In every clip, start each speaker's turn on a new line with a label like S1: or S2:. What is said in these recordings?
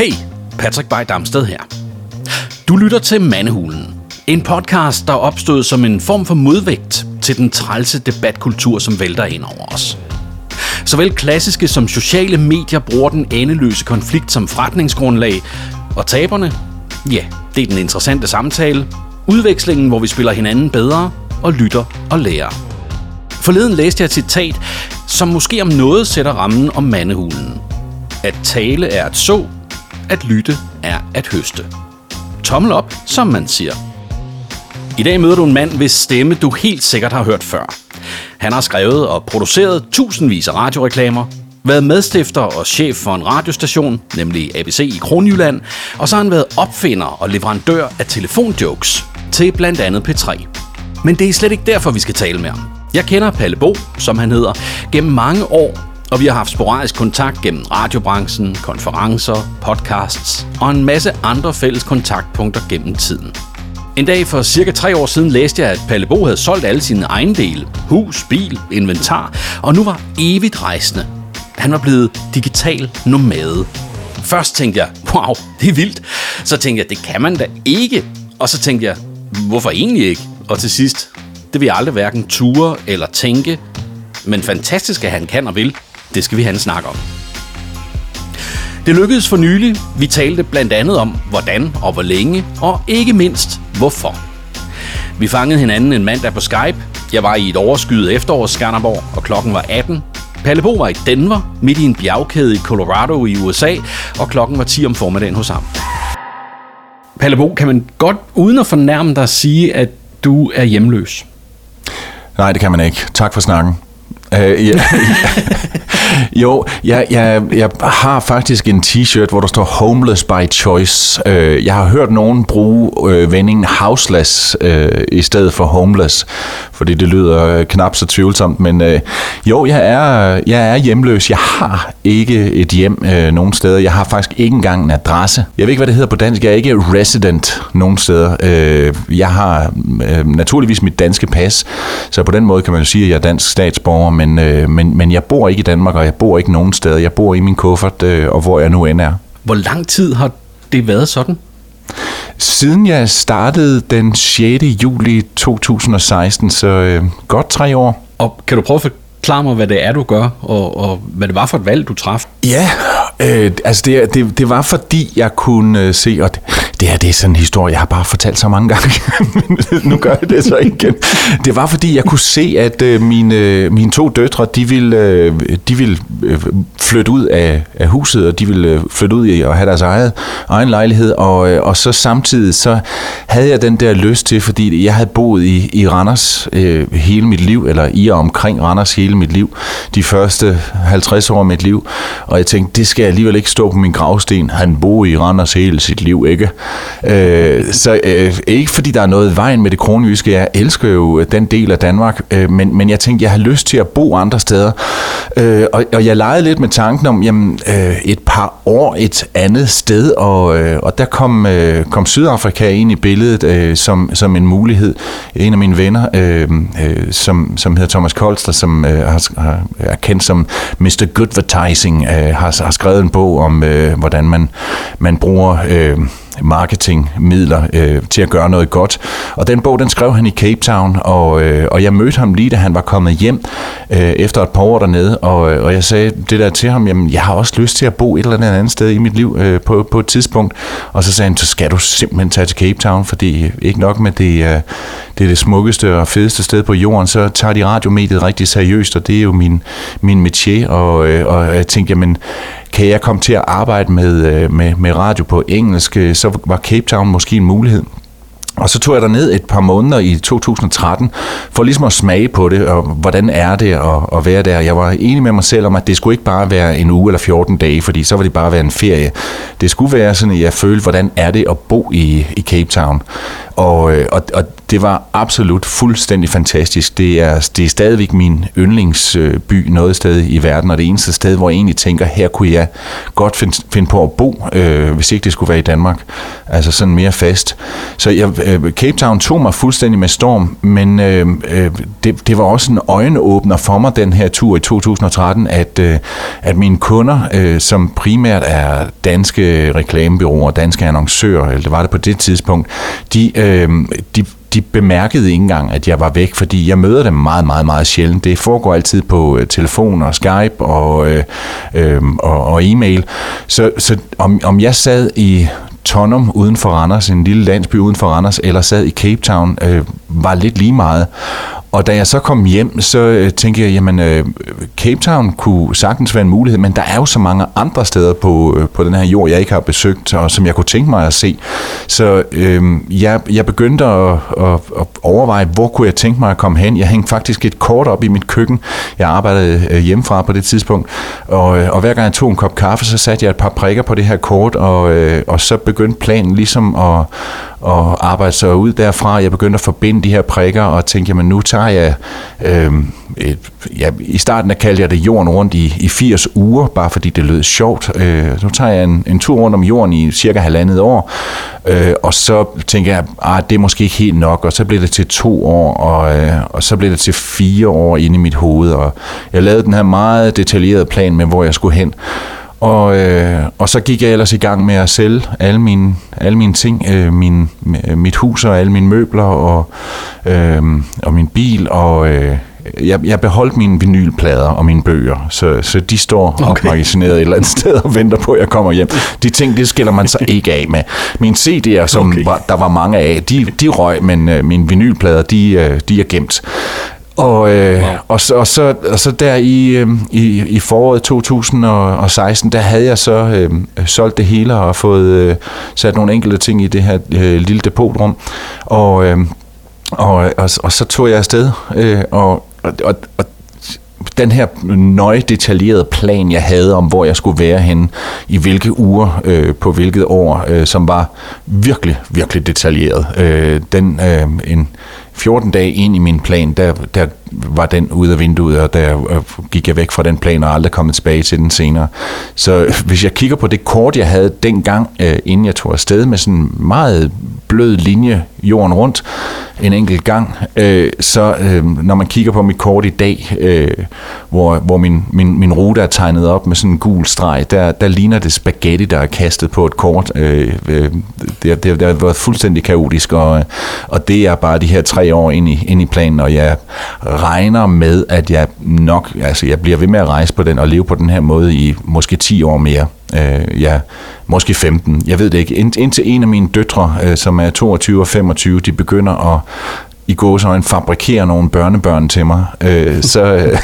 S1: Hey, Patrick Bay Damsted her. Du lytter til Mandehulen. En podcast, der opstod som en form for modvægt til den trælse debatkultur, som vælter ind over os. Såvel klassiske som sociale medier bruger den endeløse konflikt som forretningsgrundlag, og taberne, ja, det er den interessante samtale, udvekslingen, hvor vi spiller hinanden bedre og lytter og lærer. Forleden læste jeg et citat, som måske om noget sætter rammen om mandehulen. At tale er at så, at lytte er at høste. Tommel op, som man siger. I dag møder du en mand, hvis stemme du helt sikkert har hørt før. Han har skrevet og produceret tusindvis af radioreklamer, været medstifter og chef for en radiostation, nemlig ABC i Kronjylland, og så har han været opfinder og leverandør af telefonjokes til blandt andet P3. Men det er slet ikke derfor, vi skal tale med ham. Jeg kender Palle Bo, som han hedder, gennem mange år, og vi har haft sporadisk kontakt gennem radiobranchen, konferencer, podcasts og en masse andre fælles kontaktpunkter gennem tiden. En dag for cirka tre år siden læste jeg, at Palle Bo havde solgt alle sine ejendele, hus, bil, inventar, og nu var evigt rejsende. Han var blevet digital nomade. Først tænkte jeg, wow, det er vildt. Så tænkte jeg, det kan man da ikke. Og så tænkte jeg, hvorfor egentlig ikke? Og til sidst, det vil jeg aldrig hverken ture eller tænke. Men fantastisk, at han kan og vil. Det skal vi have en snak om. Det lykkedes for nylig. Vi talte blandt andet om, hvordan og hvor længe, og ikke mindst, hvorfor. Vi fangede hinanden en mandag på Skype. Jeg var i et overskyet efterår Skanderborg, og klokken var 18. Palle Bo var i Denver, midt i en bjergkæde i Colorado i USA, og klokken var 10 om formiddagen hos ham. Palle Bo, kan man godt uden at fornærme dig sige, at du er hjemløs?
S2: Nej, det kan man ikke. Tak for snakken. Øh, ja, jo, jeg, jeg, jeg har faktisk en t-shirt, hvor der står Homeless by Choice. Øh, jeg har hørt nogen bruge øh, vendingen houseless øh, i stedet for homeless, fordi det lyder øh, knap så tvivlsomt. Men øh, jo, jeg er, jeg er hjemløs. Jeg har ikke et hjem øh, nogen steder. Jeg har faktisk ikke engang en adresse. Jeg ved ikke, hvad det hedder på dansk. Jeg er ikke resident nogen steder. Øh, jeg har øh, naturligvis mit danske pas, så på den måde kan man jo sige, at jeg er dansk statsborger, men, øh, men, men jeg bor ikke i Danmark, og jeg bor ikke nogen steder. Jeg bor i min kuffert, øh, og hvor jeg nu end er.
S1: Hvor lang tid har det været sådan?
S2: Siden jeg startede den 6. juli 2016, så øh, godt tre år.
S1: Og kan du prøve at forklare mig, hvad det er, du gør, og, og hvad det var for et valg, du traf?
S2: Ja, øh, altså det, det, det var fordi, jeg kunne øh, se, og det, det her det er sådan en historie, jeg har bare fortalt så mange gange, nu gør jeg det så igen. Det var fordi, jeg kunne se, at øh, mine, øh, mine to døtre, de ville, øh, de ville øh, flytte ud af, af huset, og de ville øh, flytte ud i og have deres eget, egen lejlighed, og, øh, og så samtidig, så havde jeg den der lyst til, fordi jeg havde boet i, i Randers øh, hele mit liv, eller i og omkring Randers hele mit liv, de første 50 år af mit liv, og jeg tænkte, det skal alligevel ikke stå på min gravsten. Han boede i Randers hele sit liv, ikke? Øh, så øh, ikke fordi der er noget i vejen med det kronjyske. Jeg elsker jo øh, den del af Danmark, øh, men, men jeg tænkte, jeg har lyst til at bo andre steder. Øh, og, og jeg legede lidt med tanken om, jamen, øh, et par år et andet sted, og, øh, og der kom, øh, kom Sydafrika ind i billedet øh, som, som en mulighed. En af mine venner, øh, øh, som, som hedder Thomas Kolster, som øh, har, har, er kendt som Mr. Goodvertising, øh, har, har skrevet en bog om, øh, hvordan man, man bruger... Øh, marketingmidler øh, til at gøre noget godt. Og den bog, den skrev han i Cape Town, og, øh, og jeg mødte ham lige, da han var kommet hjem øh, efter et par år dernede, og, øh, og jeg sagde det der til ham, jamen jeg har også lyst til at bo et eller andet sted i mit liv øh, på, på et tidspunkt. Og så sagde han, så skal du simpelthen tage til Cape Town, fordi øh, ikke nok med det, øh, det er det smukkeste og fedeste sted på jorden, så tager de radiomediet rigtig seriøst, og det er jo min, min métier, og, øh, og jeg tænkte, jamen kan jeg komme til at arbejde med, øh, med, med radio på engelsk, så så var Cape Town måske en mulighed. Og så tog jeg der ned et par måneder i 2013, for ligesom at smage på det, og hvordan er det at, at være der. Jeg var enig med mig selv om, at det skulle ikke bare være en uge eller 14 dage, fordi så var det bare være en ferie. Det skulle være sådan, at jeg følte, hvordan er det at bo i, i Cape Town. Og, øh, og, og det var absolut fuldstændig fantastisk. Det er, det er stadigvæk min yndlingsby noget sted i verden, og det eneste sted, hvor jeg egentlig tænker, her kunne jeg godt finde, finde på at bo, øh, hvis ikke det skulle være i Danmark. Altså sådan mere fast. Så jeg, øh, Cape Town tog mig fuldstændig med storm, men øh, øh, det, det var også en øjenåbner for mig, den her tur i 2013, at, øh, at mine kunder, øh, som primært er danske reklamebyråer, danske annoncører, eller det var det på det tidspunkt, de, øh, de de bemærkede ikke engang, at jeg var væk, fordi jeg møder dem meget, meget, meget sjældent. Det foregår altid på øh, telefon og Skype og, øh, øh, og, og e-mail. Så, så om, om jeg sad i Tonum uden for Randers, en lille landsby uden for Randers, eller sad i Cape Town, øh, var lidt lige meget. Og da jeg så kom hjem, så øh, tænkte jeg, jamen øh, Cape Town kunne sagtens være en mulighed, men der er jo så mange andre steder på, øh, på den her jord, jeg ikke har besøgt, og som jeg kunne tænke mig at se. Så øh, jeg, jeg begyndte at, at, at overveje, hvor kunne jeg tænke mig at komme hen. Jeg hængte faktisk et kort op i mit køkken. Jeg arbejdede øh, hjemmefra på det tidspunkt, og, øh, og hver gang jeg tog en kop kaffe, så satte jeg et par prikker på det her kort, og, øh, og så begyndte planen ligesom at, at arbejde sig ud derfra. Jeg begyndte at forbinde de her prikker, og tænkte, jamen nu tager jeg... Øh, et, ja, I starten der kaldte jeg det jorden rundt i, i 80 uger, bare fordi det lød sjovt. Øh, nu tager jeg en, en tur rundt om jorden i cirka halvandet år, øh, og så tænker jeg, at ah, det er måske ikke helt nok, og så blev det til to år, og, øh, og så blev det til fire år inde i mit hoved, og jeg lavede den her meget detaljerede plan med, hvor jeg skulle hen. Og, øh, og så gik jeg ellers i gang med at sælge alle mine, alle mine ting, øh, min, mit hus og alle mine møbler og, øh, og min bil, og øh, jeg, jeg beholdt mine vinylplader og mine bøger, så, så de står okay. opmagasineret et eller andet sted og venter på, at jeg kommer hjem. De ting, det skiller man sig ikke af med. Mine CD'er, som okay. var, der var mange af, de, de røg, men øh, mine vinylplader, de, øh, de er gemt. Og, øh, wow. og, så, og, så, og så der i, øh, i, i foråret 2016, der havde jeg så øh, solgt det hele og fået øh, sat nogle enkelte ting i det her øh, lille depotrum. Og, øh, og, og, og så tog jeg afsted, øh, og, og, og den her nøje detaljerede plan, jeg havde om, hvor jeg skulle være henne, i hvilke uger, øh, på hvilket år, øh, som var virkelig, virkelig detaljeret. Øh, den, øh, en, 14 dage ind i min plan, der, der var den ude af vinduet, og der øh, gik jeg væk fra den plan og aldrig kommet tilbage til den senere. Så hvis jeg kigger på det kort, jeg havde dengang, øh, inden jeg tog afsted med sådan en meget blød linje jorden rundt en enkelt gang, øh, så når man kigger på mit kort i dag, hvor, hvor min, min, min rute er tegnet op med sådan en gul streg, der, der ligner det spaghetti, der er kastet på et kort. Det, det, det har været fuldstændig kaotisk, og, og det er bare de her tre år ind i, ind i planen, og jeg regner med, at jeg nok, altså jeg bliver ved med at rejse på den og leve på den her måde i måske 10 år mere. Øh, ja, måske 15, jeg ved det ikke. Ind, indtil en af mine døtre, øh, som er 22 og 25, de begynder at i gåsøjne fabrikere nogle børnebørn til mig, øh, så, øh,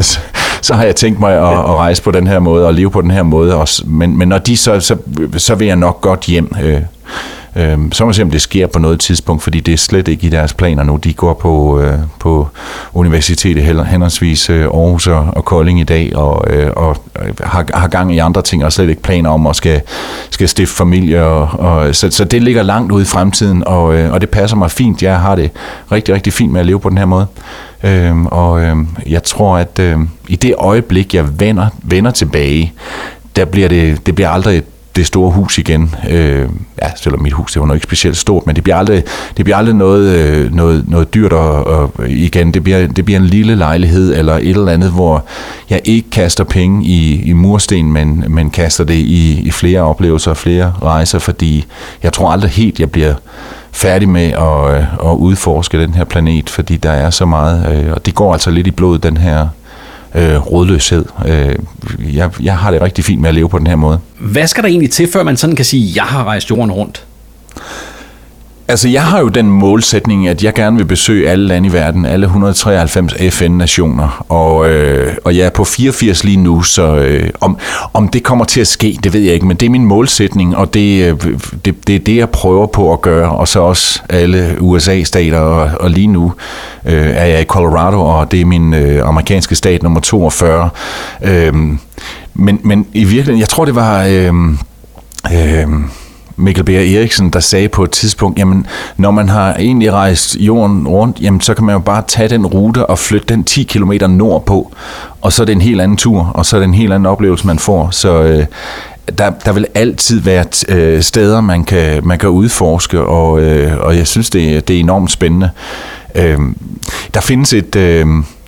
S2: så, så har jeg tænkt mig at, at rejse på den her måde og leve på den her måde. Også. Men, men når de så, så, så vil jeg nok godt hjem. Øh, Øhm, så må vi se, om det sker på noget tidspunkt, fordi det er slet ikke i deres planer nu. De går på, øh, på universitetet henholdsvis øh, Aarhus og, og Kolding i dag, og, øh, og øh, har, har gang i andre ting, og slet ikke planer om at skal, skal stifte familie. Og, og, så, så det ligger langt ude i fremtiden, og, øh, og det passer mig fint. Jeg har det rigtig, rigtig fint med at leve på den her måde. Øhm, og øhm, jeg tror, at øh, i det øjeblik, jeg vender, vender tilbage, der bliver det, det bliver aldrig det store hus igen. Øh, ja, selvom mit hus det var nok ikke specielt stort, men det bliver aldrig, det bliver aldrig noget, øh, noget, noget dyrt og, og igen. Det bliver, det bliver en lille lejlighed eller et eller andet, hvor jeg ikke kaster penge i, i mursten, men, men kaster det i, i flere oplevelser og flere rejser, fordi jeg tror aldrig helt, jeg bliver færdig med at, øh, at udforske den her planet, fordi der er så meget, øh, og det går altså lidt i blodet, den her øh, rådløshed. Øh, jeg, jeg har det rigtig fint med at leve på den her måde.
S1: Hvad skal der egentlig til, før man sådan kan sige, at jeg har rejst jorden rundt?
S2: Altså, jeg har jo den målsætning, at jeg gerne vil besøge alle lande i verden, alle 193 FN-nationer, og, øh, og jeg er på 84 lige nu, så øh, om, om det kommer til at ske, det ved jeg ikke, men det er min målsætning, og det, øh, det, det er det, jeg prøver på at gøre, og så også alle USA-stater, og, og lige nu øh, er jeg i Colorado, og det er min øh, amerikanske stat nummer 42. Øh, men, men i virkeligheden, jeg tror, det var... Øh, øh, Mikkel Beer Eriksen, der sagde på et tidspunkt, jamen når man har egentlig rejst jorden rundt, jamen så kan man jo bare tage den rute og flytte den 10 km nordpå, og så er det en helt anden tur, og så er det en helt anden oplevelse, man får. Så øh, der, der vil altid være øh, steder, man kan, man kan udforske, og, øh, og jeg synes, det, det er enormt spændende. Øh, der findes et, øh,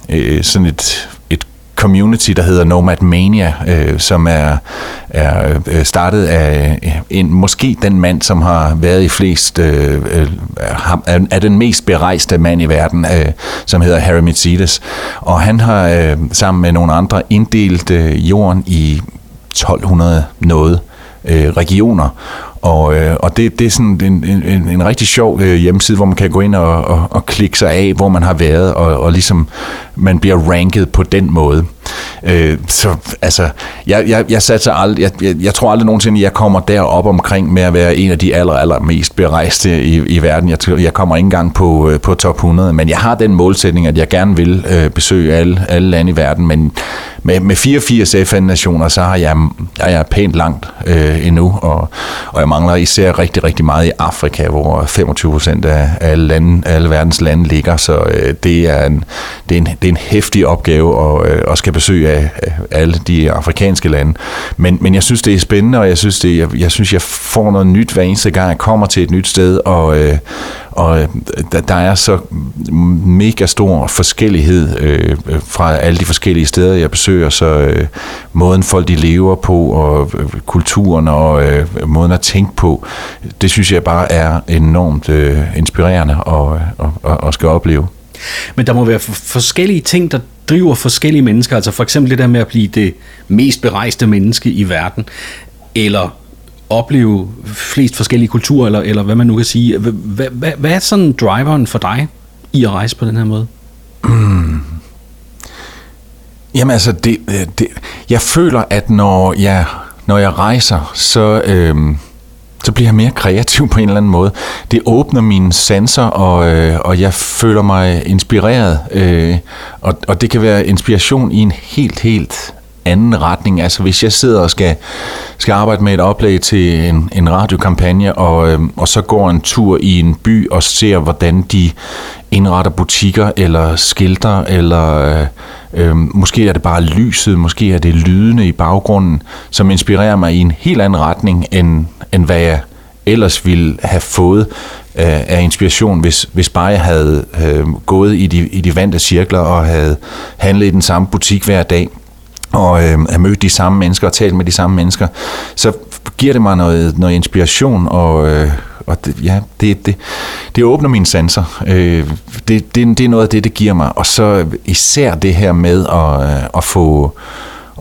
S2: øh sådan et community, der hedder Nomad Mania, øh, som er, er øh, startet af øh, en, måske den mand, som har været i flest, øh, øh er, er den mest berejste mand i verden, øh, som hedder Harry Mitzides. Og han har øh, sammen med nogle andre inddelt øh, jorden i 1200 noget øh, regioner. Og, øh, og det, det er sådan en, en, en rigtig sjov øh, hjemmeside, hvor man kan gå ind og, og, og klikke sig af, hvor man har været, og, og ligesom man bliver ranket på den måde. Øh, så altså, jeg, jeg, jeg, satser aldrig, jeg, jeg, jeg tror aldrig nogensinde, jeg kommer derop omkring med at være en af de aller, aller mest berejste i, i verden. Jeg, jeg kommer ikke engang på, øh, på top 100, men jeg har den målsætning, at jeg gerne vil øh, besøge alle, alle lande i verden, men med, med 84 FN-nationer, så har jeg, jeg er pænt langt øh, endnu, og, og jeg mangler især rigtig, rigtig meget i Afrika, hvor 25 procent af alle, lande, alle verdens lande ligger, så øh, det, er en, det, er en, det er en hæftig opgave at, og at skal besøge af, af alle de afrikanske lande. Men, men jeg synes, det er spændende, og jeg synes, det, jeg, jeg synes, jeg får noget nyt hver eneste gang, jeg kommer til et nyt sted, og, øh, og øh, der, der er så mega stor forskellighed øh, fra alle de forskellige steder, jeg besøger, så øh, måden folk de lever på, og øh, kulturen og øh, måden at tænke på, det synes jeg bare er enormt øh, inspirerende og, og, og, og skal opleve.
S1: Men der må være forskellige ting, der driver forskellige mennesker, altså for eksempel det der med at blive det mest berejste menneske i verden, eller opleve flest forskellige kulturer, eller, eller hvad man nu kan sige. Hvad, hvad, hvad er sådan driveren for dig i at rejse på den her måde? Mm.
S2: Jamen altså, det, øh, det, jeg føler, at når jeg, når jeg rejser, så, Øh så bliver jeg mere kreativ på en eller anden måde. Det åbner mine sanser, og, øh, og jeg føler mig inspireret. Øh, og, og det kan være inspiration i en helt, helt anden retning. Altså hvis jeg sidder og skal, skal arbejde med et oplæg til en, en radiokampagne, og, øh, og så går en tur i en by og ser, hvordan de indretter butikker eller skilter, eller øh, øh, måske er det bare lyset, måske er det lydene i baggrunden, som inspirerer mig i en helt anden retning, end, end hvad jeg ellers ville have fået øh, af inspiration, hvis, hvis bare jeg havde øh, gået i de, i de vante cirkler og havde handlet i den samme butik hver dag og øh, have mødt de samme mennesker og talt med de samme mennesker, så giver det mig noget, noget inspiration, og, øh, og det, ja, det, det, det åbner mine sanser. Øh, det, det, det er noget af det, det giver mig. Og så især det her med at, øh, at få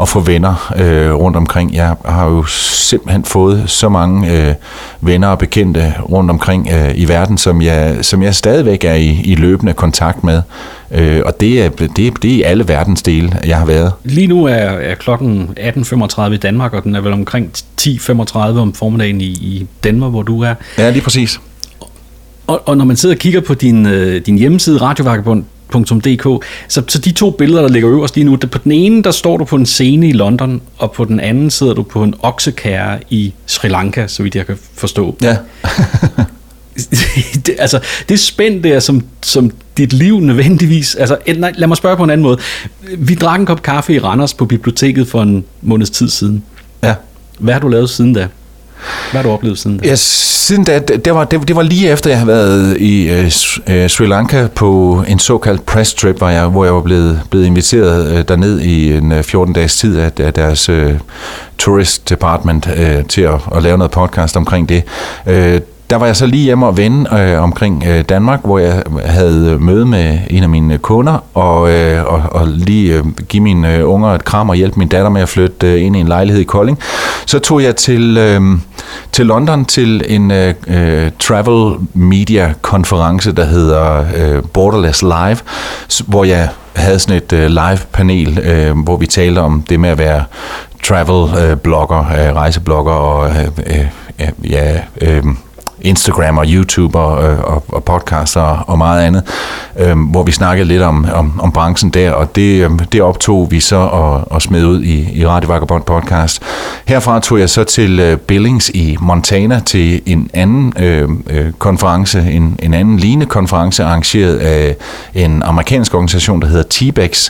S2: at få venner øh, rundt omkring. Jeg har jo simpelthen fået så mange øh, venner og bekendte rundt omkring øh, i verden, som jeg, som jeg stadigvæk er i, i løbende kontakt med. Øh, og det er, det, det er i alle verdens dele, jeg har været.
S1: Lige nu er, er klokken 18.35 i Danmark, og den er vel omkring 10.35 om formiddagen i, i Danmark, hvor du er.
S2: Ja, lige præcis.
S1: Og, og når man sidder og kigger på din, øh, din hjemmeside, Radiovagabond, .dk. Så, så de to billeder, der ligger øverst lige nu, på den ene, der står du på en scene i London, og på den anden sidder du på en oksekære i Sri Lanka, så vidt jeg kan forstå.
S2: Ja.
S1: det, altså, det spænd der, som, som dit liv nødvendigvis... Altså, nej, lad mig spørge på en anden måde. Vi drak en kop kaffe i Randers på biblioteket for en måneds tid siden.
S2: Ja.
S1: Hvad har du lavet siden da? Hvad har du oplevet siden da?
S2: Ja, siden da, det var, det, det var lige efter, jeg havde været i øh, øh, Sri Lanka på en såkaldt press trip, hvor jeg, hvor jeg var blevet, blevet inviteret øh, derned i en øh, 14-dages tid af, af deres øh, tourist department øh, til at, at lave noget podcast omkring det. Øh, der var jeg så lige hjemme og vende øh, omkring øh, Danmark, hvor jeg havde øh, møde med en af mine kunder, og, øh, og, og lige øh, give mine øh, unger et kram og hjælpe min datter med at flytte øh, ind i en lejlighed i Kolding. Så tog jeg til, øh, til London til en øh, øh travel media konference, der hedder øh, Borderless Live, hvor jeg havde sådan et øh, live panel, øh, hvor vi talte om det med at være travel øh, blogger, øh, rejseblogger og øh, øh, øh, ja, øh, Instagram og YouTube og, øh, og, og podcast og, og meget andet, øh, hvor vi snakkede lidt om, om, om branchen der, og det, øh, det optog vi så og, og smed ud i, i Radio Vagabond podcast. Herfra tog jeg så til øh, Billings i Montana til en anden øh, øh, konference, en, en anden lignende konference arrangeret af en amerikansk organisation, der hedder T-Bex,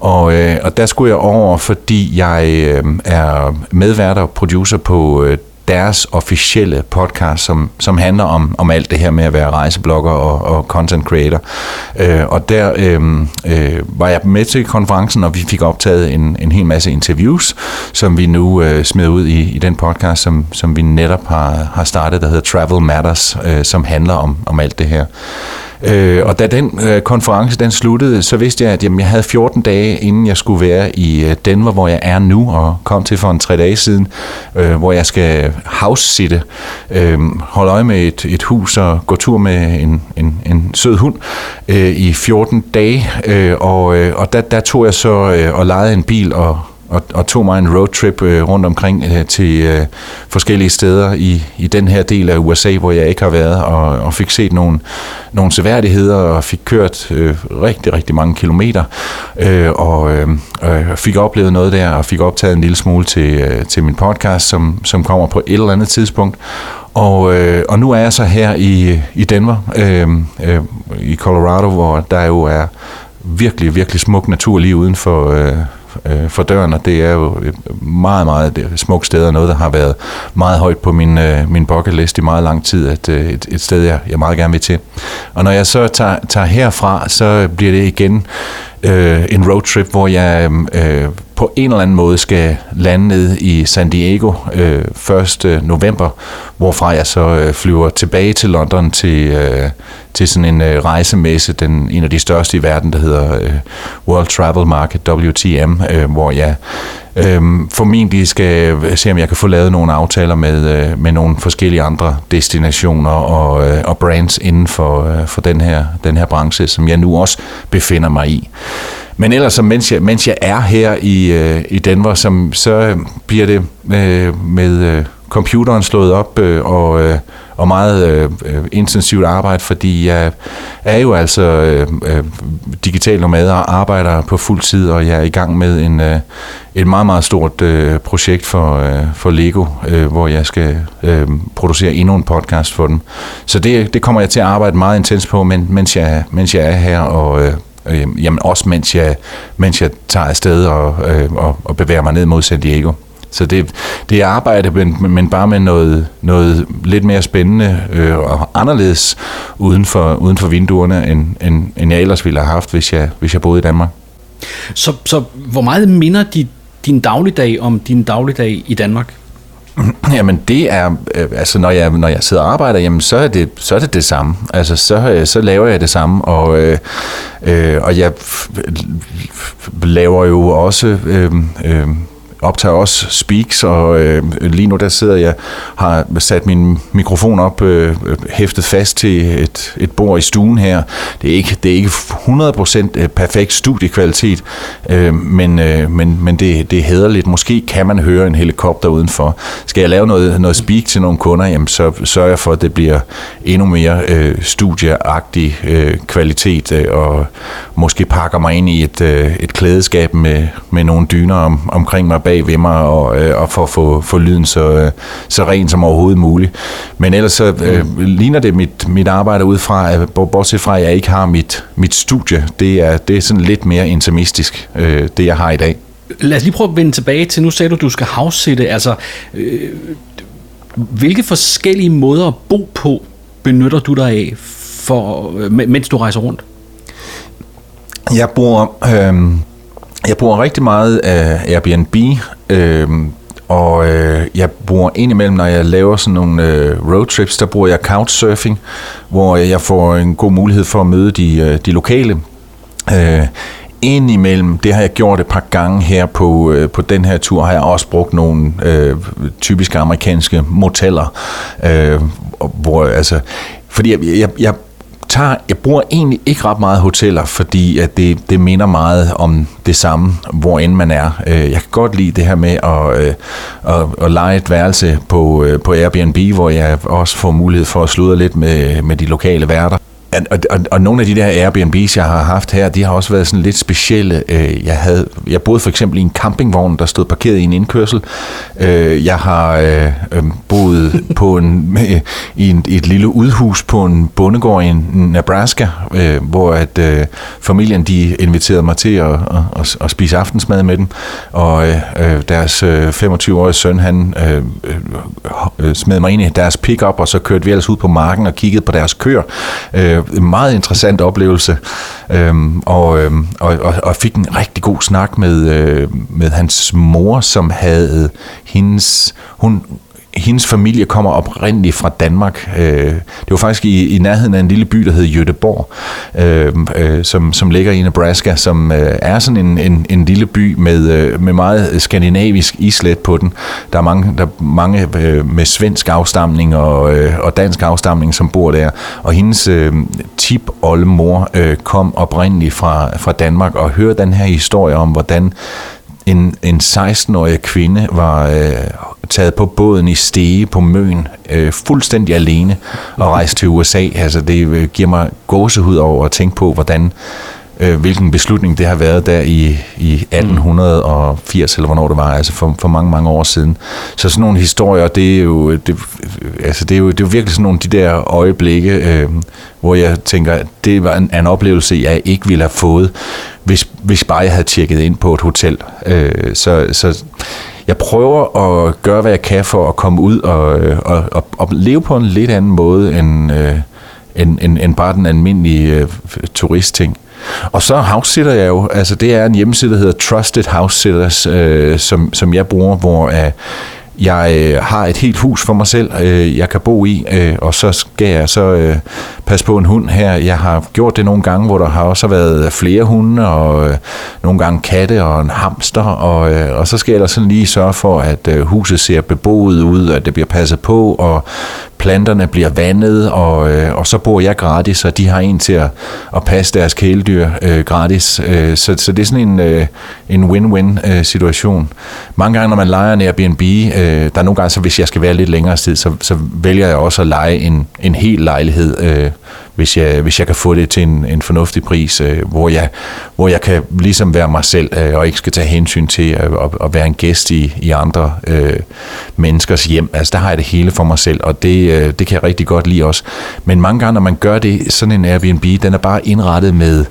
S2: og, øh, og der skulle jeg over, fordi jeg øh, er medvært og producer på øh, deres officielle podcast, som, som handler om, om alt det her med at være rejseblogger og, og content creator. Øh, og der øh, øh, var jeg med til konferencen, og vi fik optaget en, en hel masse interviews, som vi nu øh, smed ud i, i den podcast, som, som vi netop har, har startet, der hedder Travel Matters, øh, som handler om, om alt det her. Øh, og da den øh, konference den sluttede, så vidste jeg, at jamen, jeg havde 14 dage, inden jeg skulle være i øh, Denver, hvor jeg er nu, og kom til for en tre dage siden, øh, hvor jeg skal house-sitte, øh, holde øje med et, et hus og gå tur med en, en, en sød hund øh, i 14 dage. Øh, og øh, og der, der tog jeg så øh, og lejede en bil og og, og tog mig en roadtrip øh, rundt omkring øh, til øh, forskellige steder i, i den her del af USA, hvor jeg ikke har været, og, og fik set nogle, nogle seværdigheder, og fik kørt øh, rigtig, rigtig mange kilometer, øh, og øh, øh, fik oplevet noget der, og fik optaget en lille smule til, øh, til min podcast, som, som kommer på et eller andet tidspunkt. Og, øh, og nu er jeg så her i, i Denver, øh, øh, i Colorado, hvor der jo er virkelig, virkelig smuk natur lige uden for, øh, øh, for døren, og det er jo et meget, meget smukt sted, og noget, der har været meget højt på min, øh, min bucket list i meget lang tid, at øh, et, et sted, jeg, jeg meget gerne vil til. Og når jeg så tager, tager herfra, så bliver det igen øh, en roadtrip, hvor jeg øh, på en eller anden måde skal lande ned i San Diego øh, 1. november, hvorfra jeg så øh, flyver tilbage til London til, øh, til sådan en øh, rejsemesse, den, en af de største i verden, der hedder øh, World Travel Market, WTM, øh, hvor jeg øh, formentlig skal øh, se, om jeg kan få lavet nogle aftaler med, øh, med nogle forskellige andre destinationer og, øh, og brands inden for, øh, for den, her, den her branche, som jeg nu også befinder mig i. Men ellers, så mens, jeg, mens jeg er her i, øh, i Denver, som, så bliver det øh, med øh, computeren slået op øh, og, øh, og meget øh, intensivt arbejde, fordi jeg er jo altså øh, øh, digital nomad og arbejder på fuld tid, og jeg er i gang med en, øh, et meget, meget stort øh, projekt for, øh, for Lego, øh, hvor jeg skal øh, producere endnu en podcast for dem. Så det, det kommer jeg til at arbejde meget intens på, men, mens, jeg, mens jeg er her og øh, Øh, jamen også mens jeg, mens jeg tager afsted og, øh, og, og bevæger mig ned mod San Diego. Så det, det er arbejde, men, men bare med noget, noget lidt mere spændende øh, og anderledes uden for, uden for vinduerne, end, end, end jeg ellers ville have haft, hvis jeg, hvis jeg boede i Danmark.
S1: Så, så hvor meget minder de, din dagligdag om din dagligdag i Danmark?
S2: Jamen det er, øh, altså når jeg, når jeg sidder og arbejder, jamen så er det, så er det det samme. Altså så, øh, så laver jeg det samme, og, øh, øh, og jeg laver jo også øh, øh, optager også speaks, og øh, lige nu der sidder jeg, har sat min mikrofon op, øh, hæftet fast til et, et bord i stuen her. Det er ikke, det er ikke 100% øh, perfekt studiekvalitet, øh, men, øh, men, men det, det er hederligt. Måske kan man høre en helikopter udenfor. Skal jeg lave noget, noget speak til nogle kunder, jamen så sørger jeg for, at det bliver endnu mere øh, studieagtig øh, kvalitet, øh, og måske pakker mig ind i et, øh, et klædeskab med, med nogle dyner om, omkring mig bag ved mig, og, øh, og for at få, få lyden så, øh, så ren som overhovedet muligt. Men ellers så øh, mm. ligner det mit, mit arbejde ud fra, bortset fra, at jeg ikke har mit, mit studie, det er, det er sådan lidt mere intimistisk, øh, det jeg har i dag.
S1: Lad os lige prøve at vende tilbage til, nu sagde du, at du skal house altså øh, hvilke forskellige måder at bo på benytter du dig af, for, øh, mens du rejser rundt?
S2: Jeg bor, øh, jeg bruger rigtig meget af Airbnb, øh, og øh, jeg bruger indimellem, når jeg laver sådan nogle øh, roadtrips, der bruger jeg couchsurfing, hvor jeg får en god mulighed for at møde de, øh, de lokale. Øh, indimellem, det har jeg gjort et par gange her på, øh, på den her tur, har jeg også brugt nogle øh, typiske amerikanske moteller, øh, hvor altså, fordi jeg, jeg, jeg tager, jeg bruger egentlig ikke ret meget hoteller, fordi at det, det minder meget om det samme, hvor end man er. Øh, jeg kan godt lide det her med at, øh, at, at lege et værelse på, øh, på Airbnb, hvor jeg også får mulighed for at sludre lidt med, med de lokale værter. Og, og, og nogle af de der Airbnb's, jeg har haft her, de har også været sådan lidt specielle. Øh, jeg, havde, jeg boede for eksempel i en campingvogn, der stod parkeret i en indkørsel. Øh, jeg har øh, øhm, boet på en, øh, i, en, et lille udhus på en bondegård i Nebraska, hvor at familien de inviterede mig til at, at, at spise aftensmad med dem. Og deres 25-årige søn, han smed mig ind i deres pickup, og så kørte vi ellers ud på marken og kiggede på deres køer en meget interessant oplevelse, øhm, og, øhm, og, og, og fik en rigtig god snak med, øh, med hans mor, som havde hendes... Hun, hendes familie kommer oprindeligt fra Danmark. Øh, det var faktisk i, i nærheden af en lille by, der hed Jødeborg, øh, øh, som, som ligger i Nebraska, som øh, er sådan en, en, en lille by med, øh, med meget skandinavisk islet på den. Der er mange, der er mange med svensk afstamning og, og dansk afstamning, som bor der. Og hendes tip-oldemor kom oprindeligt fra, fra Danmark og hørte den her historie om, hvordan en, en 16-årig kvinde var øh, taget på båden i Stege på Møn, øh, fuldstændig alene, og rejst til USA. Altså, det øh, giver mig gåsehud over at tænke på, hvordan øh, hvilken beslutning det har været der i, i 1880, eller hvornår det var, altså for, for mange, mange år siden. Så sådan nogle historier, det er jo, det, altså det er jo, det er jo virkelig sådan nogle de der øjeblikke, øh, hvor jeg tænker, det var en, en oplevelse, jeg ikke ville have fået, hvis, hvis bare jeg havde tjekket ind på et hotel. Øh, så, så jeg prøver at gøre, hvad jeg kan for at komme ud og, og, og, og leve på en lidt anden måde end, øh, end, end, end bare den almindelige øh, turistting. Og så housesitter jeg jo, altså det er en hjemmeside, der hedder Trusted House Sitters, øh, som, som jeg bruger, hvor øh, jeg øh, har et helt hus for mig selv, øh, jeg kan bo i, øh, og så skal jeg så øh, passe på en hund her. Jeg har gjort det nogle gange, hvor der har også været flere hunde, og øh, nogle gange katte og en hamster, og, øh, og så skal jeg da sådan lige sørge for, at øh, huset ser beboet ud, at det bliver passet på, og planterne bliver vandet, og, øh, og så bor jeg gratis, og de har en til at, at passe deres kæledyr øh, gratis. Øh, så, så det er sådan en, øh, en win-win øh, situation. Mange gange, når man leger en Airbnb, øh, der er nogle gange, så hvis jeg skal være lidt længere tid, så, så vælger jeg også at lege en, en hel lejlighed, øh, hvis, jeg, hvis jeg kan få det til en, en fornuftig pris, øh, hvor, jeg, hvor jeg kan ligesom være mig selv, øh, og ikke skal tage hensyn til at, at, at være en gæst i, i andre øh, menneskers hjem. Altså der har jeg det hele for mig selv, og det, øh, det kan jeg rigtig godt lide også. Men mange gange, når man gør det, sådan en Airbnb, den er bare indrettet med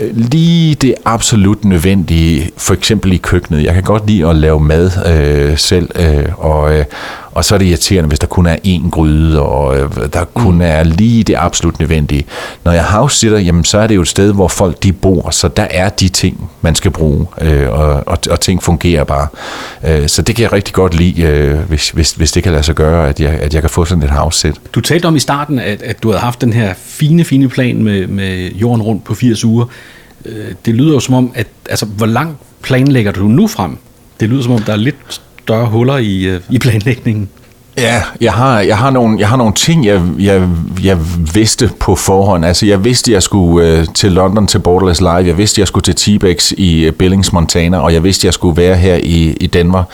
S2: lige det absolut nødvendige, for eksempel i køkkenet. Jeg kan godt lide at lave mad øh, selv, øh, og, øh, og så er det irriterende, hvis der kun er én gryde, og øh, der kun mm. er lige det absolut nødvendige. Når jeg house-sitter, jamen så er det jo et sted, hvor folk de bor, så der er de ting, man skal bruge, øh, og, og, og ting fungerer bare. Øh, så det kan jeg rigtig godt lide, øh, hvis, hvis, hvis det kan lade sig gøre, at jeg, at jeg kan få sådan et house-sit.
S1: Du talte om i starten, at, at du havde haft den her fine, fine plan med, med jorden rundt på 80 uger. Øh, det lyder jo som om, at altså, hvor langt planlægger du nu frem? Det lyder som om, der er lidt større huller i, øh, i planlægningen.
S2: Ja, jeg har, jeg har, nogle, jeg har nogle ting, jeg, jeg, jeg vidste på forhånd. Altså, jeg vidste, jeg skulle øh, til London til Borderless Live. Jeg vidste, jeg skulle til T-Bex i øh, Billings, Montana. Og jeg vidste, jeg skulle være her i, i Denver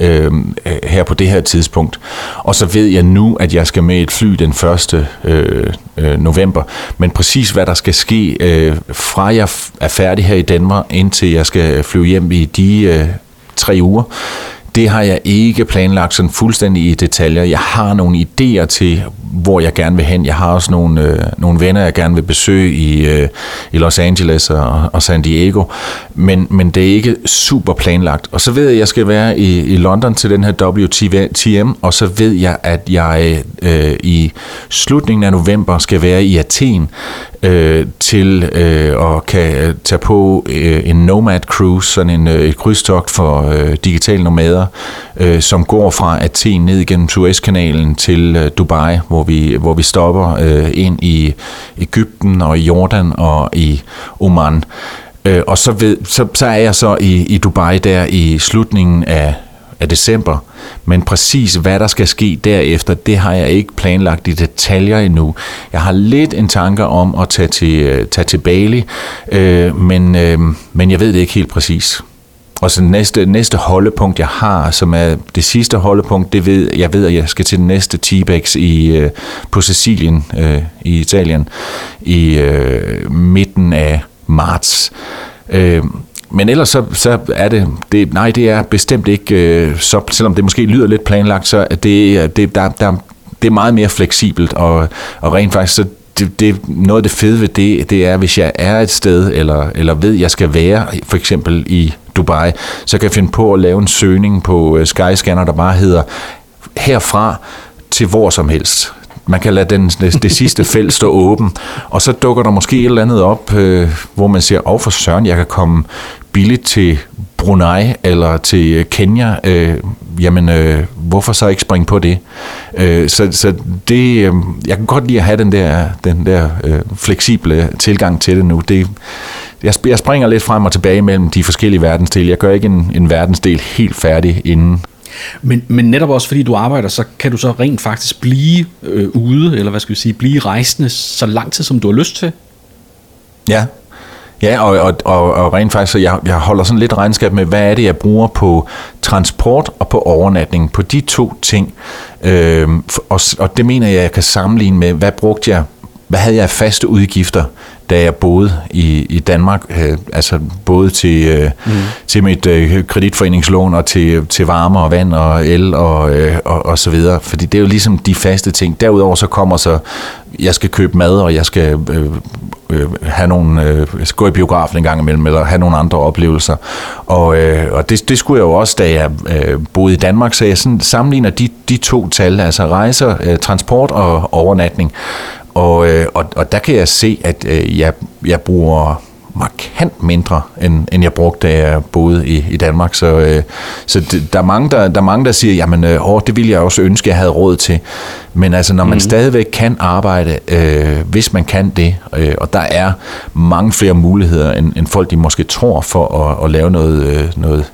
S2: øhm, øh, her på det her tidspunkt. Og så ved jeg nu, at jeg skal med et fly den 1. Øh, øh, november. Men præcis hvad der skal ske, øh, fra jeg er færdig her i Danmark, indtil jeg skal flyve hjem i de øh, tre uger, det har jeg ikke planlagt sådan fuldstændig i detaljer. Jeg har nogle idéer til, hvor jeg gerne vil hen. Jeg har også nogle, øh, nogle venner, jeg gerne vil besøge i, øh, i Los Angeles og, og San Diego, men, men det er ikke super planlagt. Og så ved jeg, at jeg skal være i, i London til den her WTM, og så ved jeg, at jeg øh, i slutningen af november skal være i Athen øh, til øh, at kan øh, tage på øh, en Nomad Cruise, sådan en, øh, et krydstogt for øh, digitale nomader, øh, som går fra Athen ned igennem Suezkanalen til øh, Dubai, hvor vi, hvor vi stopper øh, ind i Ægypten og i Jordan og i Oman. Øh, og så, ved, så, så er jeg så i, i Dubai der i slutningen af af december. Men præcis hvad der skal ske derefter, det har jeg ikke planlagt i detaljer endnu. Jeg har lidt en tanke om at tage til, øh, tage til Bali, øh, men, øh, men jeg ved det ikke helt præcis. Og så næste, næste holdepunkt, jeg har, som er det sidste holdepunkt, det ved jeg ved, at jeg skal til den næste T-Bex i, øh, på Sicilien øh, i Italien i øh, midten af marts. Øh, men ellers så, så er det, det, nej, det er bestemt ikke, øh, så, selvom det måske lyder lidt planlagt, så er det, det, der, der, det er meget mere fleksibelt, og, og rent faktisk så det, det, noget af det fede ved det, det er, hvis jeg er et sted, eller, eller ved, jeg skal være, for eksempel i Dubai, så kan jeg finde på at lave en søgning på øh, Skyscanner, der bare hedder herfra til hvor som helst. Man kan lade den, det, sidste felt stå åben, og så dukker der måske et eller andet op, øh, hvor man siger, åh oh, for søren, jeg kan komme billigt til Brunei eller til øh, Kenya, øh, jamen øh, hvorfor så ikke springe på det? Øh, så så det, øh, jeg kan godt lide at have den der, den der øh, fleksible tilgang til det nu. Det, jeg, jeg springer lidt frem og tilbage mellem de forskellige verdensdele. Jeg gør ikke en, en verdensdel helt færdig inden.
S1: Men, men netop også fordi du arbejder, så kan du så rent faktisk blive øh, ude, eller hvad skal vi sige, blive rejsende så lang tid, som du har lyst til?
S2: Ja, Ja, og, og, og, og rent faktisk, så jeg, jeg holder sådan lidt regnskab med, hvad er det, jeg bruger på transport og på overnatning, på de to ting. Øh, og, og det mener jeg, jeg kan sammenligne med, hvad brugte jeg, hvad havde jeg faste udgifter da jeg boede i, i Danmark, øh, altså både til, øh, mm. til mit øh, kreditforeningslån og til, til varme og vand og el og, øh, og, og så videre. Fordi det er jo ligesom de faste ting. Derudover så kommer så, jeg skal købe mad, og jeg skal øh, øh, have nogle, øh, gå i biografen en gang imellem, eller have nogle andre oplevelser. Og, øh, og det, det skulle jeg jo også, da jeg øh, boede i Danmark, så jeg sådan sammenligner de, de to tal, altså rejser, øh, transport og overnatning. Og, øh, og, og der kan jeg se, at øh, jeg, jeg bruger markant mindre, end, end jeg brugte, da jeg boede i, i Danmark. Så, øh, så det, der, er mange, der, der er mange, der siger, jamen, øh, åh, det ville jeg også ønske, jeg havde råd til. Men altså, når man mm. stadigvæk kan arbejde, øh, hvis man kan det, øh, og der er mange flere muligheder, end, end folk de måske tror for at, at lave noget, øh, noget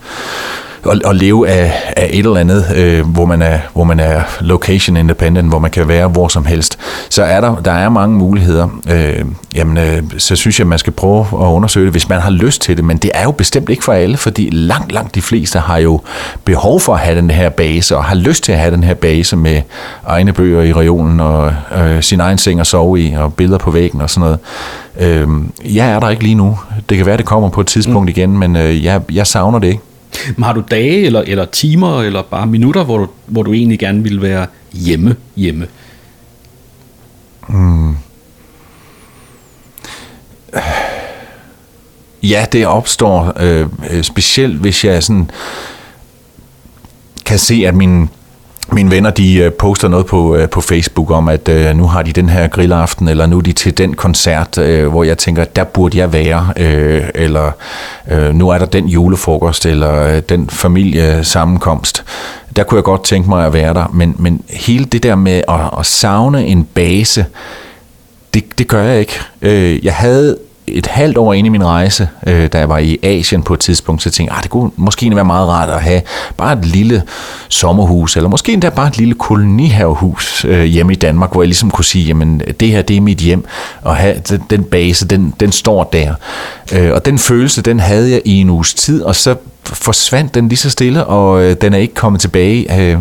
S2: at, at leve af, af et eller andet, øh, hvor, man er, hvor man er location independent, hvor man kan være hvor som helst, så er der, der er mange muligheder. Øh, jamen, øh, så synes jeg, man skal prøve at undersøge det, hvis man har lyst til det, men det er jo bestemt ikke for alle, fordi langt, langt de fleste har jo behov for at have den her base, og har lyst til at have den her base med egne bøger i regionen, og øh, sin egen seng at sove i, og billeder på væggen og sådan noget. Øh, jeg er der ikke lige nu. Det kan være, det kommer på et tidspunkt mm. igen, men øh, jeg, jeg savner det ikke.
S1: Men har du dage eller, eller timer eller bare minutter, hvor du, hvor du egentlig gerne vil være hjemme hjemme? Mm.
S2: Ja, det opstår øh, øh, specielt, hvis jeg sådan kan se, at min mine venner, de øh, poster noget på, øh, på Facebook om, at øh, nu har de den her grillaften, eller nu er de til den koncert, øh, hvor jeg tænker, der burde jeg være, øh, eller øh, nu er der den julefrokost, eller øh, den familiesammenkomst. Der kunne jeg godt tænke mig at være der, men, men hele det der med at, at savne en base, det, det gør jeg ikke. Øh, jeg havde et halvt år inde i min rejse, øh, da jeg var i Asien på et tidspunkt, så tænkte jeg, ah, det kunne måske være meget rart at have bare et lille sommerhus, eller måske endda bare et lille kolonihavehus øh, hjemme i Danmark, hvor jeg ligesom kunne sige, jamen det her, det er mit hjem, og have den base, den, den står der. Øh, og den følelse, den havde jeg i en uges tid, og så forsvandt den lige så stille, og øh, den er ikke kommet tilbage. Øh,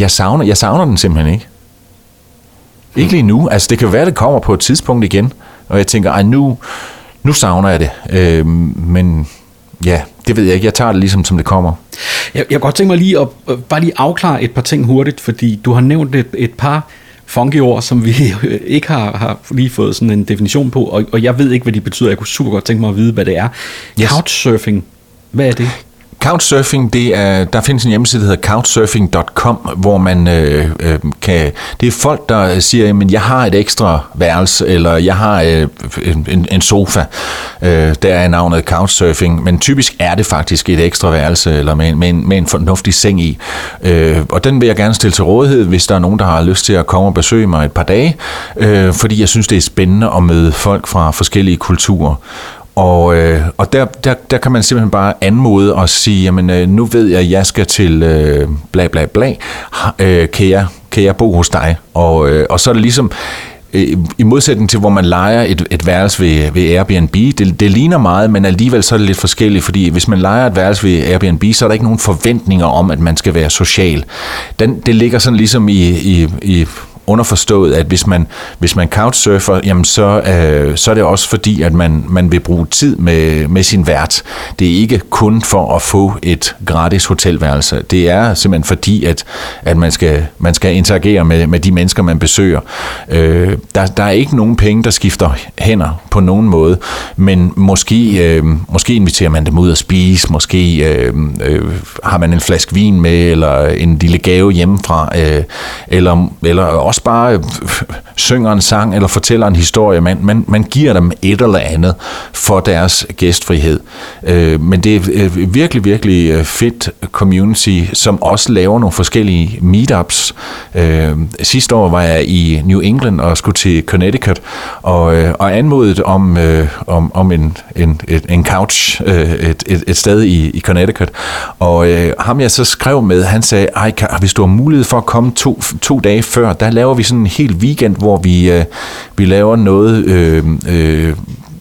S2: jeg, savner, jeg savner den simpelthen ikke. Ikke lige nu. Altså, det kan være, det kommer på et tidspunkt igen. Og jeg tænker, ej, nu, nu savner jeg det. Øh, men ja, det ved jeg ikke. Jeg tager det ligesom, som det kommer.
S1: Jeg, jeg kan godt tænke mig lige at øh, bare lige afklare et par ting hurtigt, fordi du har nævnt et, et par funky ord, som vi ikke har, har lige fået sådan en definition på, og, og jeg ved ikke, hvad de betyder. Jeg kunne super godt tænke mig at vide, hvad det er. Yes. Couchsurfing, hvad er det?
S2: Couchsurfing, det er, der findes en hjemmeside, der hedder couchsurfing.com, hvor man øh, øh, kan... Det er folk, der siger, at jeg har et ekstra værelse, eller jeg har øh, en, en sofa. Øh, der er navnet couchsurfing, men typisk er det faktisk et ekstra værelse, eller med, med, en, med en fornuftig seng i. Øh, og den vil jeg gerne stille til rådighed, hvis der er nogen, der har lyst til at komme og besøge mig et par dage, øh, fordi jeg synes, det er spændende at møde folk fra forskellige kulturer. Og, øh, og der, der, der kan man simpelthen bare anmode og sige, jamen øh, nu ved jeg, at jeg skal til øh, bla bla bla, øh, kan, jeg, kan jeg bo hos dig? Og, øh, og så er det ligesom, øh, i modsætning til, hvor man leger et, et værelse ved, ved Airbnb, det, det ligner meget, men alligevel så er det lidt forskelligt, fordi hvis man leger et værelse ved Airbnb, så er der ikke nogen forventninger om, at man skal være social. Den, det ligger sådan ligesom i, i, i underforstået, at hvis man, hvis man couchsurfer, jamen så, øh, så er det også fordi, at man, man vil bruge tid med, med sin vært. Det er ikke kun for at få et gratis hotelværelse. Det er simpelthen fordi, at, at man, skal, man skal interagere med, med de mennesker, man besøger. Øh, der, der er ikke nogen penge, der skifter hænder på nogen måde, men måske, øh, måske inviterer man dem ud at spise, måske øh, øh, har man en flaske vin med, eller en lille gave hjemmefra, øh, eller, eller også også bare øh, synger en sang eller fortæller en historie. Man, man, man giver dem et eller andet for deres gæstfrihed. Øh, men det er øh, virkelig, virkelig øh, fedt community, som også laver nogle forskellige meetups. Øh, sidste år var jeg i New England og skulle til Connecticut og, øh, og anmodet om, øh, om, om en, en, et, en couch øh, et, et, et sted i, i Connecticut. Og øh, ham jeg så skrev med, han sagde, Ej, hvis du har mulighed for at komme to, to dage før, der laver vi sådan en hel weekend, hvor vi, øh, vi laver noget, øh, øh,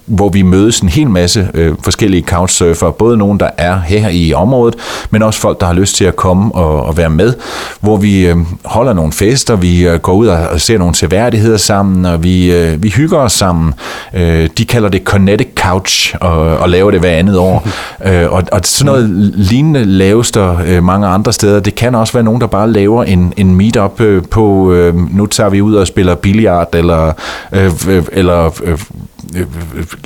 S2: hvor vi mødes en hel masse øh, forskellige couchsurfere, både nogen, der er her i området, men også folk, der har lyst til at komme og, og være med, hvor vi øh, holder nogle fester, vi øh, går ud og, og ser nogle seværdigheder sammen, og vi, øh, vi hygger os sammen. Øh, de kalder det Kinetic Couch, og, og laver det hver andet år. øh, og, og sådan noget lignende laves der øh, mange andre steder. Det kan også være nogen, der bare laver en, en meetup øh, på, øh, nu tager vi ud og spiller billiard, eller, øh, øh, eller øh,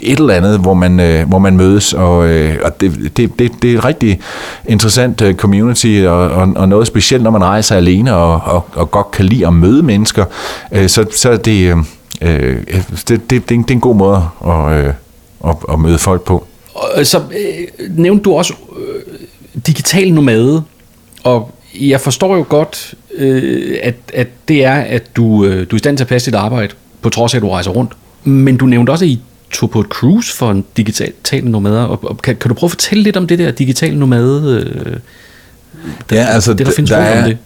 S2: et eller andet, hvor man, øh, hvor man mødes, og, øh, og det, det, det, det er et rigtig interessant øh, community, og, og, og noget specielt, når man rejser alene, og, og, og godt kan lide at møde mennesker, øh, så, så er det, øh, øh det, det, det, det er en god måde at, øh, at, at møde folk på.
S1: Og øh, så øh, nævnte du også øh, digital nomade, og jeg forstår jo godt, øh, at, at det er, at du, øh, du er i stand til at passe dit arbejde, på trods af, at du rejser rundt. Men du nævnte også, at I tog på et cruise for en digital nomade. Og, og kan, kan du prøve at fortælle lidt om det der digital nomade? Øh,
S2: der, ja, altså, det, der findes der er, om det.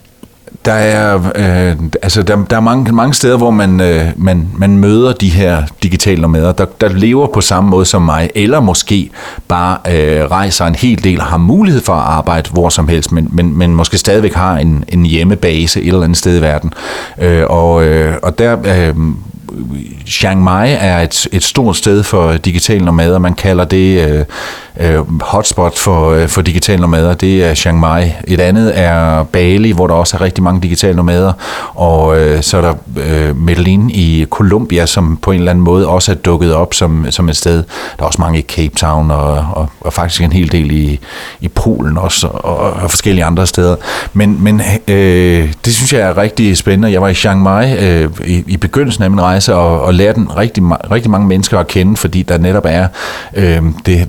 S2: Der er, øh, altså der, der er mange, mange steder, hvor man, øh, man, man møder de her digitale nomader, der, der lever på samme måde som mig, eller måske bare øh, rejser en hel del og har mulighed for at arbejde hvor som helst, men, men, men måske stadigvæk har en, en hjemmebase et eller andet sted i verden. Øh, og, øh, og der øh, Chiang Mai er et, et stort sted for digital nomader. Man kalder det øh, øh, hotspot for, øh, for digital nomader. Det er Chiang Mai. Et andet er Bali, hvor der også er rigtig mange digitale nomader. Og øh, så er der øh, Medellin i Colombia, som på en eller anden måde også er dukket op som, som et sted. Der er også mange i Cape Town, og, og, og faktisk en hel del i, i Polen også, og, og forskellige andre steder. Men, men øh, det synes jeg er rigtig spændende. Jeg var i Chiang Mai øh, i, i begyndelsen af min rejse, og, og den rigtig, rigtig mange mennesker at kende, fordi der netop er øhm, øh, det,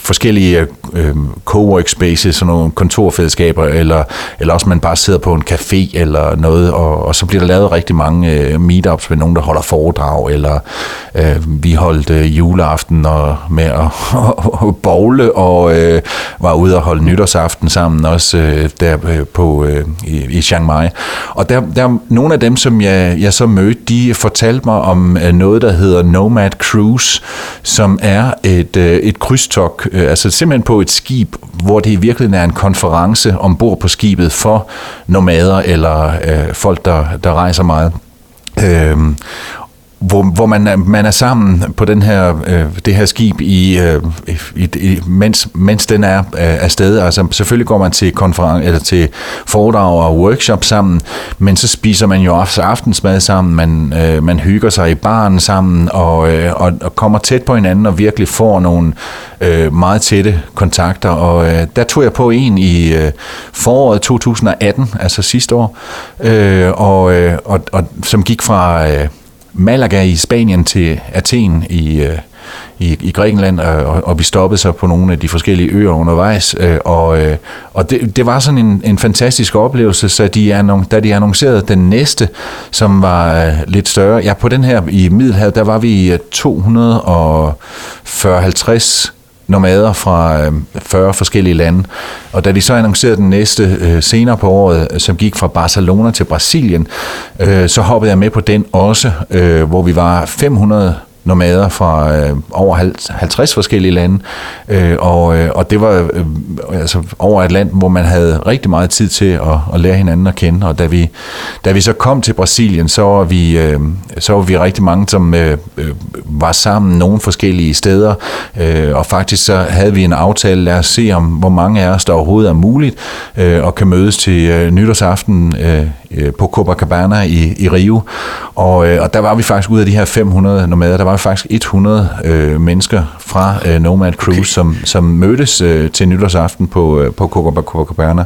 S2: forskellige øh, co-work spaces, sådan nogle kontorfællesskaber, eller, eller også man bare sidder på en café eller noget, og, og så bliver der lavet rigtig mange øh, meetups med nogen, der holder foredrag, eller øh, vi holdt øh, juleaften og, med at og, bowle, og øh, var ude og holde nytårsaften sammen også øh, der øh, på, øh, i, i Chiang Mai. Og der, der nogle af dem, som jeg, jeg så mødte, de fortalte mig om øh, noget, der hedder Nomad Cruise, som er et, øh, et krydstogt, øh, altså simpelthen på et skib, hvor det i virkeligheden er en konference ombord på skibet for nomader eller øh, folk, der, der rejser meget. Øhm, hvor, hvor man, er, man er sammen på den her, øh, det her skib, i, øh, i, i, mens, mens den er øh, afsted. Altså, selvfølgelig går man til, konference, eller til foredrag og workshop sammen, men så spiser man jo også aftensmad sammen, man, øh, man hygger sig i baren sammen, og, øh, og, og kommer tæt på hinanden, og virkelig får nogle øh, meget tætte kontakter. Og øh, der tog jeg på en i øh, foråret 2018, altså sidste år, øh, og, øh, og, og som gik fra... Øh, Malaga i Spanien til Athen i, øh, i, i Grækenland, øh, og, og vi stoppede så på nogle af de forskellige øer undervejs, øh, og, øh, og det, det var sådan en, en fantastisk oplevelse, så de, da de annoncerede den næste, som var øh, lidt større, ja på den her i Middelhavet, der var vi øh, 240-50 nomader fra øhm, 40 forskellige lande. Og da de så annoncerede den næste øh, senere på året, øh, som gik fra Barcelona til Brasilien, øh, så hoppede jeg med på den også, øh, hvor vi var 500 nomader fra øh, over 50 forskellige lande, øh, og, øh, og det var øh, altså over et land, hvor man havde rigtig meget tid til at, at lære hinanden at kende, og da vi, da vi så kom til Brasilien, så var vi, øh, så var vi rigtig mange, som øh, øh var sammen nogle forskellige steder, øh, og faktisk så havde vi en aftale, lad os se om, hvor mange af os, der overhovedet er muligt, øh, og kan mødes til øh, nytårsaften øh, øh på Copacabana i, i Rio, og, øh, og der var vi faktisk ud af de her 500 nomader, der var faktisk 100 øh, mennesker fra øh, Nomad Cruise, okay. som, som mødtes øh, til nytårsaften på, øh, på Copacabana.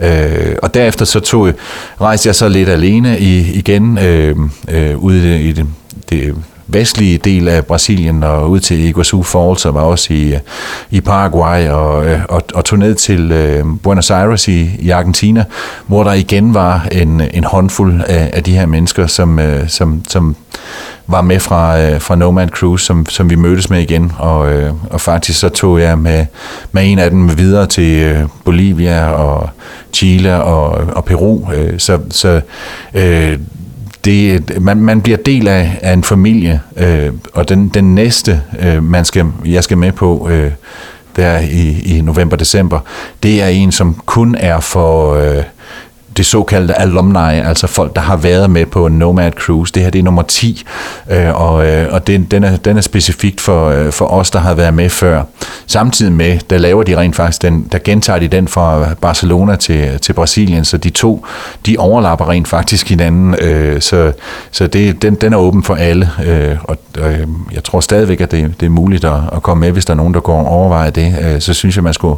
S2: Øh, og derefter så tog, rejste jeg så lidt alene i, igen øh, øh, ude i det, det vestlige del af Brasilien og ud til Iguazu Falls og var også i, i Paraguay og, øh, og, og tog ned til øh, Buenos Aires i, i Argentina, hvor der igen var en, en håndfuld af, af de her mennesker, som, øh, som, som var med fra, øh, fra Nomad Cruise, som, som vi mødtes med igen, og, øh, og faktisk så tog jeg med, med en af dem videre til øh, Bolivia og Chile og, og Peru, øh, så, så øh, det, man, man bliver del af, af en familie, øh, og den, den næste, øh, man skal, jeg skal med på, øh, der i, i november-december, det er en, som kun er for... Øh, det såkaldte alumni, altså folk, der har været med på Nomad Cruise. Det her det er nummer 10, øh, og, øh, og den, den, er, den er specifikt for, øh, for os, der har været med før. Samtidig med, der laver de rent faktisk den, der gentager de den fra Barcelona til, til Brasilien, så de to, de overlapper rent faktisk hinanden, øh, så, så det, den, den er åben for alle, øh, og øh, jeg tror stadigvæk, at det, det er muligt at, at komme med, hvis der er nogen, der går og overvejer det, øh, så synes jeg, man skulle,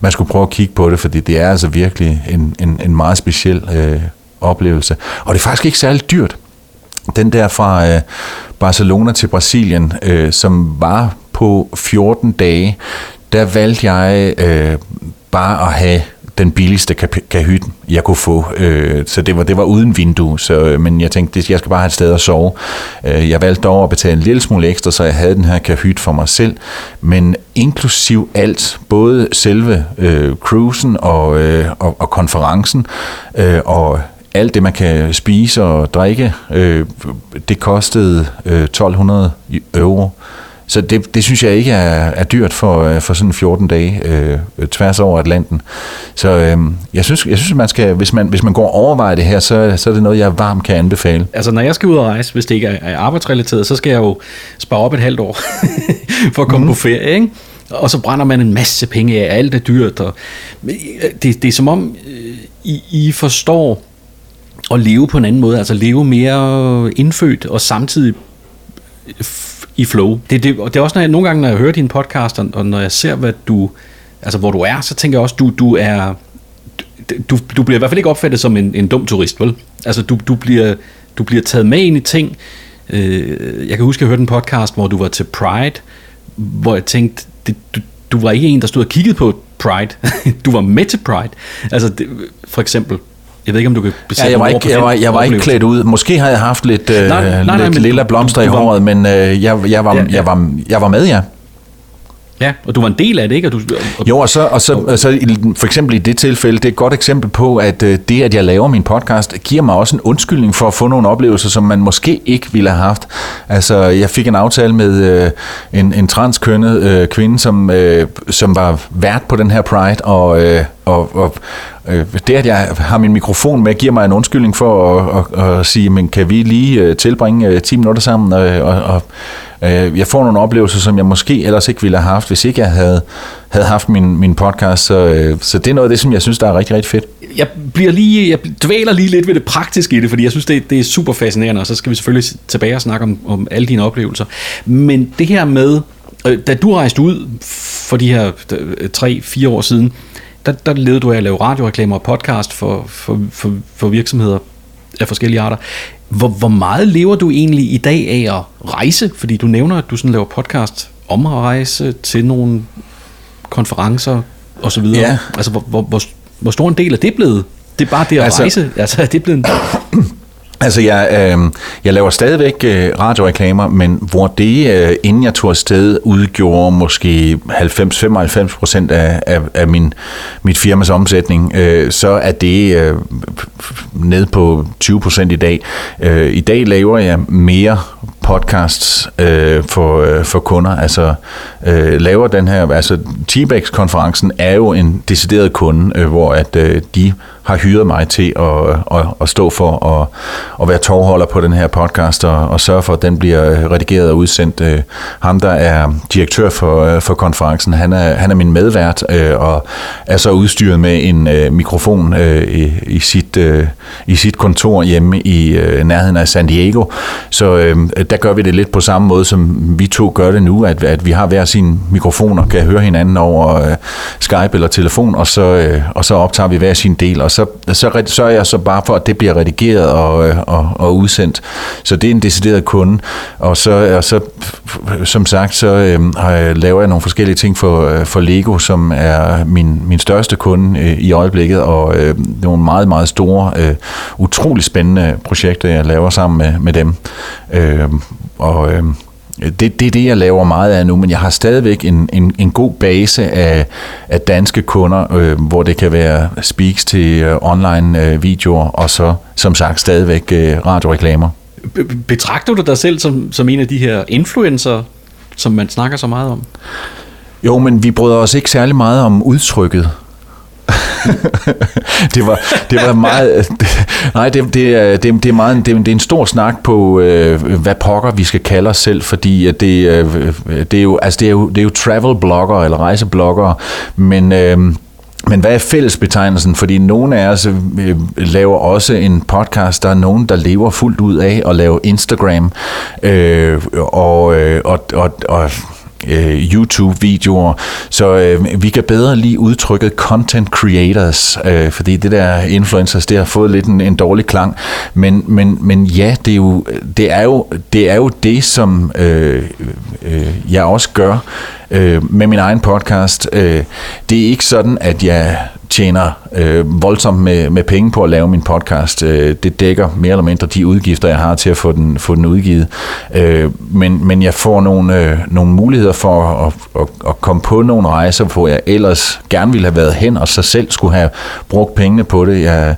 S2: man skulle prøve at kigge på det, fordi det er altså virkelig en, en, en meget speciel speciel øh, oplevelse. Og det er faktisk ikke særlig dyrt. Den der fra øh, Barcelona til Brasilien, øh, som var på 14 dage, der valgte jeg øh, bare at have den billigste kahyt, jeg kunne få. Øh, så det var, det var uden vindue, så, øh, men jeg tænkte, jeg skal bare have et sted at sove. Øh, jeg valgte dog at betale en lille smule ekstra, så jeg havde den her kahyt for mig selv, men inklusiv alt, både selve øh, cruisen og, øh, og, og konferencen, øh, og alt det, man kan spise og drikke, øh, det kostede øh, 1200 euro. Så det, det synes jeg ikke er, er dyrt for, øh, for sådan 14 dage øh, tværs over Atlanten. Så øh, jeg synes, jeg synes man skal, hvis man, hvis man går og overvejer det her, så, så er det noget, jeg varmt kan anbefale.
S1: Altså når jeg skal ud og rejse, hvis det ikke er arbejdsrelateret, så skal jeg jo spare op et halvt år for at komme mm. på ferie, ikke? Og så brænder man en masse penge af, alt er dyrt. Og det, det er som om, øh, I, I forstår at leve på en anden måde, altså leve mere indfødt og samtidig i flow. Det, det, det er også når jeg, nogle gange, når jeg hører din podcast, og, og når jeg ser, hvad du, altså hvor du er, så tænker jeg også, du, du er, du, du bliver i hvert fald ikke opfattet som en, en dum turist, vel? Altså du, du, bliver, du bliver taget med ind i ting. Øh, jeg kan huske, at jeg hørte en podcast, hvor du var til Pride, hvor jeg tænkte, det, du, du var ikke en, der stod og kiggede på Pride. du var med til Pride. Altså det, for eksempel, jeg ved ikke, om du kan
S2: besætte ja, jeg var ikke, jeg var, jeg var ikke klædt ud. Måske har jeg haft lidt, nej, nej, øh, nej, lidt men, lille blomster i håret, men øh, jeg, jeg, var, ja, ja. Jeg, var, jeg var med, ja.
S1: Ja, og du var en del af det, ikke? Og du,
S2: og, jo, og så, og så og så for eksempel i det tilfælde, det er et godt eksempel på, at øh, det, at jeg laver min podcast, giver mig også en undskyldning for at få nogle oplevelser, som man måske ikke ville have haft. Altså, jeg fik en aftale med øh, en, en transkønnet øh, kvinde, som, øh, som var vært på den her Pride, og, øh, og, og øh, det, at jeg har min mikrofon med, giver mig en undskyldning for at, at, at sige, men kan vi lige øh, tilbringe øh, 10 minutter sammen, og, og, og Øh, jeg får nogle oplevelser, som jeg måske ellers ikke ville have haft, hvis ikke jeg havde, havde haft min, min podcast. Så, øh, så det er noget af det, som jeg synes, der er rigtig, rigtig fedt.
S1: Jeg, bliver lige, jeg dvæler lige lidt ved det praktiske i det, fordi jeg synes, det, det er super fascinerende, og så skal vi selvfølgelig tilbage og snakke om, om alle dine oplevelser. Men det her med, da du rejste ud for de her tre-fire år siden, der, der levede du af at lave radioreklamer og podcast for, for, for, for virksomheder af forskellige arter. Hvor, hvor meget lever du egentlig i dag af at rejse? Fordi du nævner, at du sådan laver podcast omrejse til nogle konferencer og så videre.
S2: Ja.
S1: Altså, hvor, hvor, hvor, hvor stor en del er det blevet? Det er bare det at
S2: altså,
S1: rejse. Altså, er det blevet en...
S2: Altså, jeg, øh, jeg laver stadigvæk øh, radioreklamer, men hvor det, øh, inden jeg tog afsted, udgjorde måske 90-95 procent af, af, af min, mit firmas omsætning, øh, så er det øh, ned på 20 procent i dag. Øh, I dag laver jeg mere podcasts øh, for, øh, for kunder. Altså øh, laver den her, altså T-Bags-konferencen er jo en decideret kunde, øh, hvor at øh, de har hyret mig til at, øh, at, at stå for at, at være tovholder på den her podcast og, og sørge for, at den bliver øh, redigeret og udsendt. Øh, ham, der er direktør for, øh, for konferencen, han er, han er min medvært øh, og er så udstyret med en øh, mikrofon øh, i, i, sit, øh, i sit kontor hjemme i øh, nærheden af San Diego. Så øh, der gør vi det lidt på samme måde, som vi to gør det nu, at, at vi har hver sin mikrofon og kan høre hinanden over øh, Skype eller telefon, og så, øh, og så optager vi hver sin del, og så, så sørger jeg så bare for, at det bliver redigeret og, øh, og, og udsendt. Så det er en decideret kunde, og så, og så som sagt, så øh, har jeg, laver jeg nogle forskellige ting for, øh, for Lego, som er min, min største kunde øh, i øjeblikket, og øh, nogle meget, meget store, øh, utrolig spændende projekter, jeg laver sammen med, med dem. Øh, og øh, det, det er det, jeg laver meget af nu, men jeg har stadigvæk en, en, en god base af, af danske kunder, øh, hvor det kan være speaks til øh, online øh, videoer, og så som sagt stadigvæk øh, radioreklamer.
S1: Be- Betragter du dig selv som, som en af de her influencer, som man snakker så meget om?
S2: Jo, men vi bryder os ikke særlig meget om udtrykket. det var det var meget nej det, det, er, det, det er meget det, det er en stor snak på øh, hvad pokker vi skal kalde os selv fordi at det, øh, det er jo altså det er jo det er jo travel blogger eller rejseblogger men øh, men hvad er fællesbetegnelsen? Fordi nogle af os øh, laver også en podcast, der er nogen, der lever fuldt ud af at lave Instagram øh, og, øh, og, og, og øh, YouTube-videoer, så øh, vi kan bedre lige udtrykket content creators, øh, fordi det der influencers, det har fået lidt en, en dårlig klang, men, men, men ja, det er jo det, er jo, det, er jo det som øh, øh, jeg også gør øh, med min egen podcast. Øh, det er ikke sådan, at jeg tjener øh, voldsomt med, med penge på at lave min podcast. Øh, det dækker mere eller mindre de udgifter, jeg har til at få den, få den udgivet. Øh, men, men jeg får nogle, øh, nogle muligheder for at, at, at komme på nogle rejser, hvor jeg ellers gerne ville have været hen, og så selv skulle have brugt pengene på det. Jeg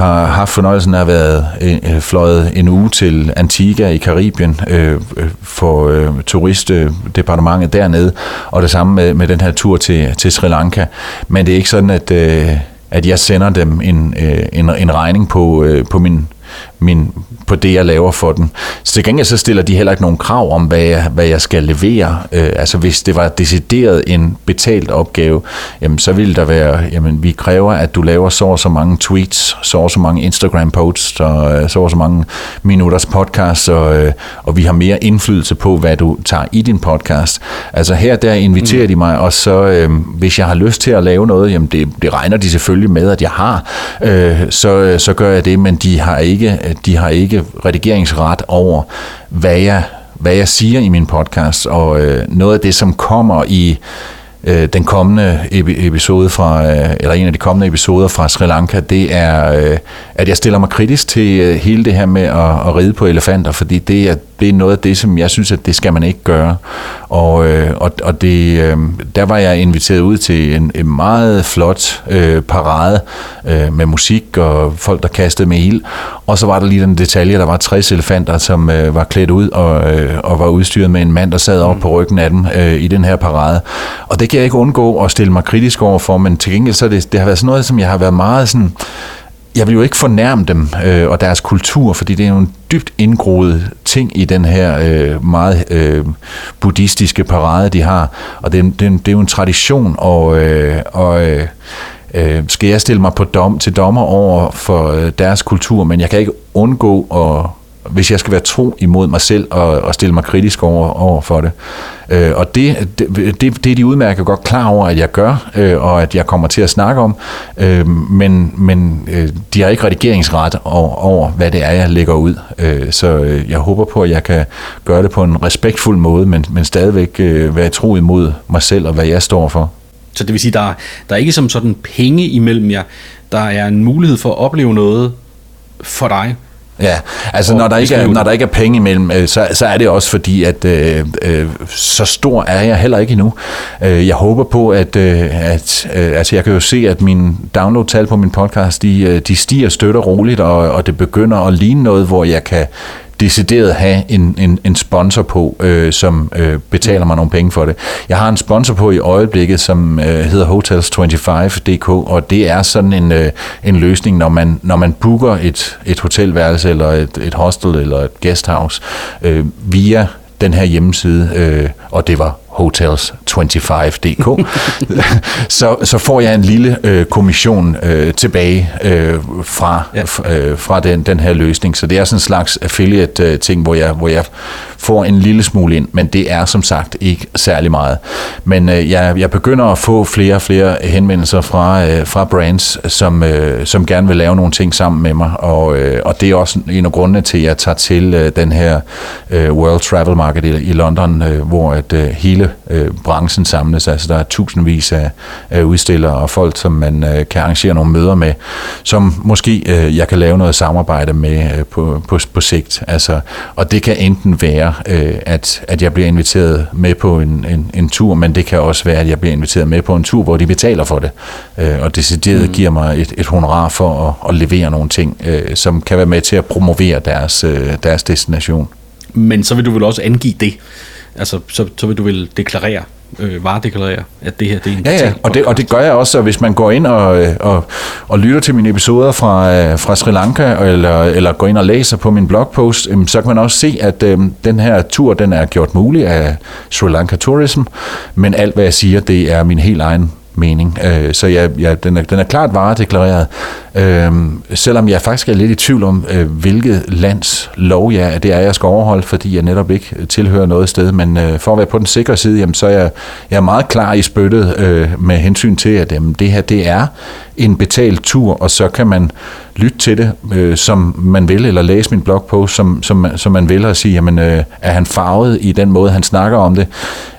S2: har haft fornøjelsen af at være øh, øh fløjet en uge til Antigua i Karibien øh, øh, for øh, turistdepartementet dernede, og det samme med, med den her tur til, til Sri Lanka. Men det er ikke sådan, at, øh, at jeg sender dem en, øh, en, en regning på, øh, på min min, på det, jeg laver for den. Så til gengæld så stiller de heller ikke nogen krav om, hvad jeg, hvad jeg skal levere. Øh, altså hvis det var decideret en betalt opgave, jamen så ville der være, jamen vi kræver, at du laver så og så mange tweets, så og så mange Instagram posts, og øh, så og så mange minutters podcast, og, øh, og vi har mere indflydelse på, hvad du tager i din podcast. Altså her der inviterer mm. de mig, og så øh, hvis jeg har lyst til at lave noget, jamen det, det regner de selvfølgelig med, at jeg har, øh, så, øh, så gør jeg det, men de har ikke de har ikke redigeringsret over, hvad jeg, hvad jeg siger i min podcast, og øh, noget af det, som kommer i øh, den kommende episode fra, øh, eller en af de kommende episoder fra Sri Lanka, det er, øh, at jeg stiller mig kritisk til øh, hele det her med at, at ride på elefanter, fordi det er, det er noget af det, som jeg synes, at det skal man ikke gøre. Og, øh, og, og det, øh, der var jeg inviteret ud til en, en meget flot øh, parade øh, med musik og folk, der kastede med ild. Og så var der lige den detalje, der var 60 elefanter, som øh, var klædt ud og, øh, og var udstyret med en mand, der sad op på ryggen af dem øh, i den her parade. Og det kan jeg ikke undgå at stille mig kritisk over for, men til gengæld så det, det har været sådan noget, som jeg har været meget sådan jeg vil jo ikke fornærme dem øh, og deres kultur, fordi det er jo en dybt indgroet ting i den her øh, meget øh, buddhistiske parade, de har. Og det, det, det er jo en tradition, og, øh, og øh, øh, skal jeg stille mig på dom, til dommer over for øh, deres kultur, men jeg kan ikke undgå at hvis jeg skal være tro imod mig selv og, og stille mig kritisk over, over for det. Øh, og det, det, det, det er de udmærket godt klar over, at jeg gør, øh, og at jeg kommer til at snakke om, øh, men, men øh, de har ikke redigeringsret over, over, hvad det er, jeg lægger ud. Øh, så øh, jeg håber på, at jeg kan gøre det på en respektfuld måde, men, men stadigvæk øh, være tro imod mig selv og hvad jeg står for.
S1: Så det vil sige, der, der er ikke som sådan penge imellem jer. Der er en mulighed for at opleve noget for dig,
S2: Ja, altså når der, ikke er, når der ikke er penge imellem, øh, så, så er det også fordi, at øh, øh, så stor er jeg heller ikke endnu. Øh, jeg håber på, at, øh, at øh, altså jeg kan jo se, at min download-tal på min podcast, de, de stiger støtter roligt, og, og det begynder at ligne noget, hvor jeg kan decideret have en, en, en sponsor på, øh, som øh, betaler mig nogle penge for det. Jeg har en sponsor på i øjeblikket, som øh, hedder Hotels25.dk, og det er sådan en, øh, en løsning, når man, når man booker et, et hotelværelse, eller et, et hostel, eller et guesthouse, øh, via den her hjemmeside, øh, og det var hotels25.dk, så, så får jeg en lille øh, kommission øh, tilbage øh, fra, ja. øh, fra den, den her løsning. Så det er sådan en slags affiliate-ting, hvor jeg, hvor jeg får en lille smule ind, men det er som sagt ikke særlig meget. Men øh, jeg, jeg begynder at få flere og flere henvendelser fra, øh, fra brands, som, øh, som gerne vil lave nogle ting sammen med mig, og, øh, og det er også en af grundene til, at jeg tager til øh, den her øh, World Travel Market i, i London, øh, hvor at øh, hele øh, branchen samles. Altså der er tusindvis af, af udstillere og folk, som man øh, kan arrangere nogle møder med, som måske øh, jeg kan lave noget samarbejde med øh, på, på, på sigt. Altså, og det kan enten være, øh, at, at jeg bliver inviteret med på en, en, en tur, men det kan også være, at jeg bliver inviteret med på en tur, hvor de betaler for det, øh, og decideret mm. giver mig et, et honorar for at, at levere nogle ting, øh, som kan være med til at promovere deres, øh, deres destination.
S1: Men så vil du vel også angive det? Altså, så, så vil du vel deklarere, øh, varedeklarere, at det her det er en
S2: Ja, ja, og det, og det gør jeg også, og hvis man går ind og, og, og lytter til mine episoder fra, øh, fra Sri Lanka, eller, eller går ind og læser på min blogpost, så kan man også se, at øh, den her tur, den er gjort mulig af Sri Lanka Tourism, men alt, hvad jeg siger, det er min helt egen mening. Øh, så jeg, jeg, den, er, den er klart varedeklareret, øh, selvom jeg faktisk er lidt i tvivl om, øh, hvilket lands lov jeg, det er, jeg skal overholde, fordi jeg netop ikke tilhører noget sted. Men øh, for at være på den sikre side, jamen, så er jeg, jeg er meget klar i spyttet øh, med hensyn til, at jamen, det her det er en betalt tur, og så kan man lytte til det, øh, som man vil, eller læse min blogpost, som, som, som man vil, og sige, jamen, øh, er han farvet i den måde, han snakker om det?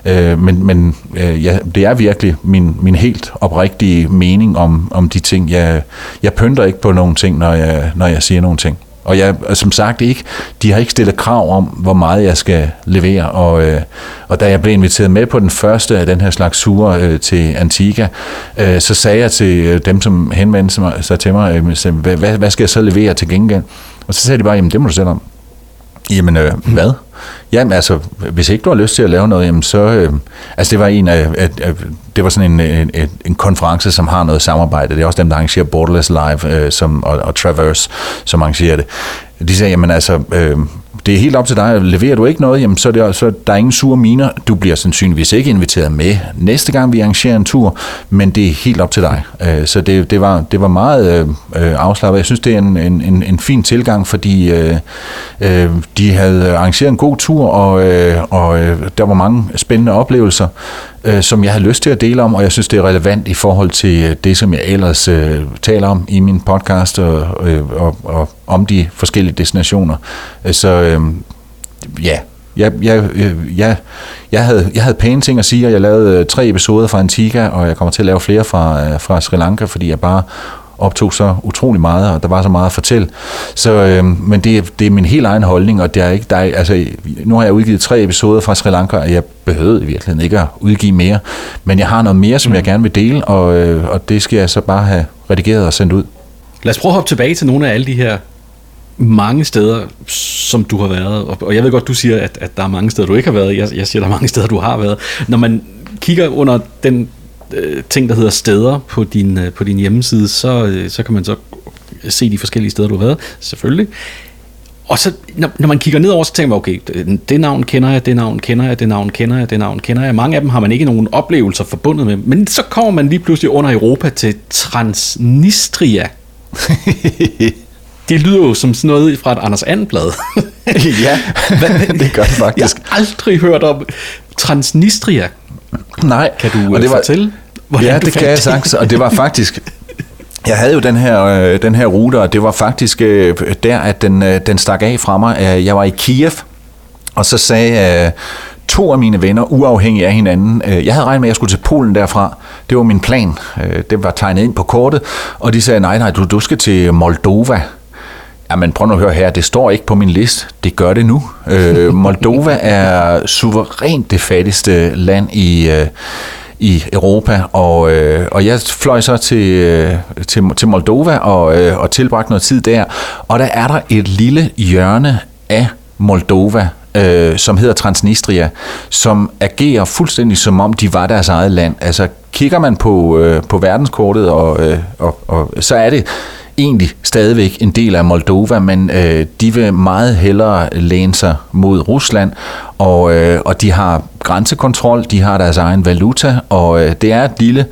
S2: Øh, men men øh, ja, det er virkelig min, min helt oprigtige mening om, om de ting. Jeg, jeg pynter ikke på nogle ting, når jeg, når jeg siger nogle ting. Og jeg, øh, som sagt ikke, de har ikke stillet krav om, hvor meget jeg skal levere. Og, øh, og da jeg blev inviteret med på den første af den her slags sure øh, til Antigua, øh, så sagde jeg til øh, dem, som henvendte sig, sig til mig, øh, hvad, hvad skal jeg så levere til gengæld? Og så sagde de bare, jamen det må du selv om. Jamen, øh, hvad? Jamen altså, hvis ikke du har lyst til at lave noget, jamen så... Øh, altså det var en af, af, af... Det var sådan en, en, en konference, som har noget samarbejde. Det er også dem, der arrangerer Borderless Live øh, som, og, og Traverse, som arrangerer det. De sagde, jamen altså... Øh, det er helt op til dig. Leverer du ikke noget, jamen så, er det, så der er ingen sure miner. Du bliver sandsynligvis ikke inviteret med næste gang, vi arrangerer en tur, men det er helt op til dig. Øh, så det, det, var, det var meget øh, afslappet. Jeg synes, det er en, en, en fin tilgang, fordi øh, øh, de havde arrangeret en god tur, og, øh, og øh, der var mange spændende oplevelser øh, som jeg har lyst til at dele om, og jeg synes, det er relevant i forhold til øh, det, som jeg ellers øh, taler om i min podcast og, øh, og, og om de forskellige destinationer. Øh, så øh, ja, jeg, jeg, øh, jeg, jeg, havde, jeg havde pæne ting at sige, og jeg lavede tre episoder fra Antigua, og jeg kommer til at lave flere fra, fra Sri Lanka, fordi jeg bare optog så utrolig meget, og der var så meget at fortælle. Så, øh, men det, det er min helt egen holdning, og det er ikke, der er, altså, nu har jeg udgivet tre episoder fra Sri Lanka, og jeg behøvede i virkeligheden ikke at udgive mere, men jeg har noget mere, som mm. jeg gerne vil dele, og, øh, og det skal jeg så bare have redigeret og sendt ud.
S1: Lad os prøve at hoppe tilbage til nogle af alle de her mange steder, som du har været, og jeg ved godt, du siger, at, at der er mange steder, du ikke har været. Jeg, jeg siger, at der er mange steder, du har været. Når man kigger under den øh, ting, der hedder steder på din, øh, på din hjemmeside, så, øh, så kan man så se de forskellige steder, du har været, selvfølgelig. Og så, når, når man kigger nedover, så tænker man, okay, det, navn kender jeg, det navn kender jeg, det navn kender jeg, det navn kender jeg. Mange af dem har man ikke nogen oplevelser forbundet med. Men så kommer man lige pludselig under Europa til Transnistria. det lyder jo som sådan noget fra et Anders Andenblad.
S2: ja, det gør det faktisk.
S1: Jeg har aldrig hørt om Transnistria.
S2: Nej,
S1: Kan du
S2: og det var,
S1: fortælle, hvordan
S2: ja, det kan jeg sagtens, og det var faktisk... Jeg havde jo den her, øh, den her rute, og det var faktisk øh, der, at den, øh, den stak af fra mig. Øh, Jeg var i Kiev, og så sagde øh, to af mine venner, uafhængigt af hinanden, øh, jeg havde regnet med, at jeg skulle til Polen derfra. Det var min plan. Øh, Det var tegnet ind på kortet, og de sagde, nej, nej, du, du skal til Moldova. Jamen prøv nu at høre her, det står ikke på min liste. Det gør det nu. Øh, Moldova er suverænt det fattigste land i, øh, i Europa, og, øh, og jeg fløj så til, øh, til, til Moldova og, øh, og tilbragte noget tid der, og der er der et lille hjørne af Moldova, øh, som hedder Transnistria, som agerer fuldstændig som om de var deres eget land. Altså kigger man på, øh, på verdenskortet, og, øh, og, og så er det egentlig stadigvæk en del af Moldova, men øh, de vil meget hellere læne sig mod Rusland, og, øh, og de har grænsekontrol, de har deres egen valuta, og øh, det er et lille,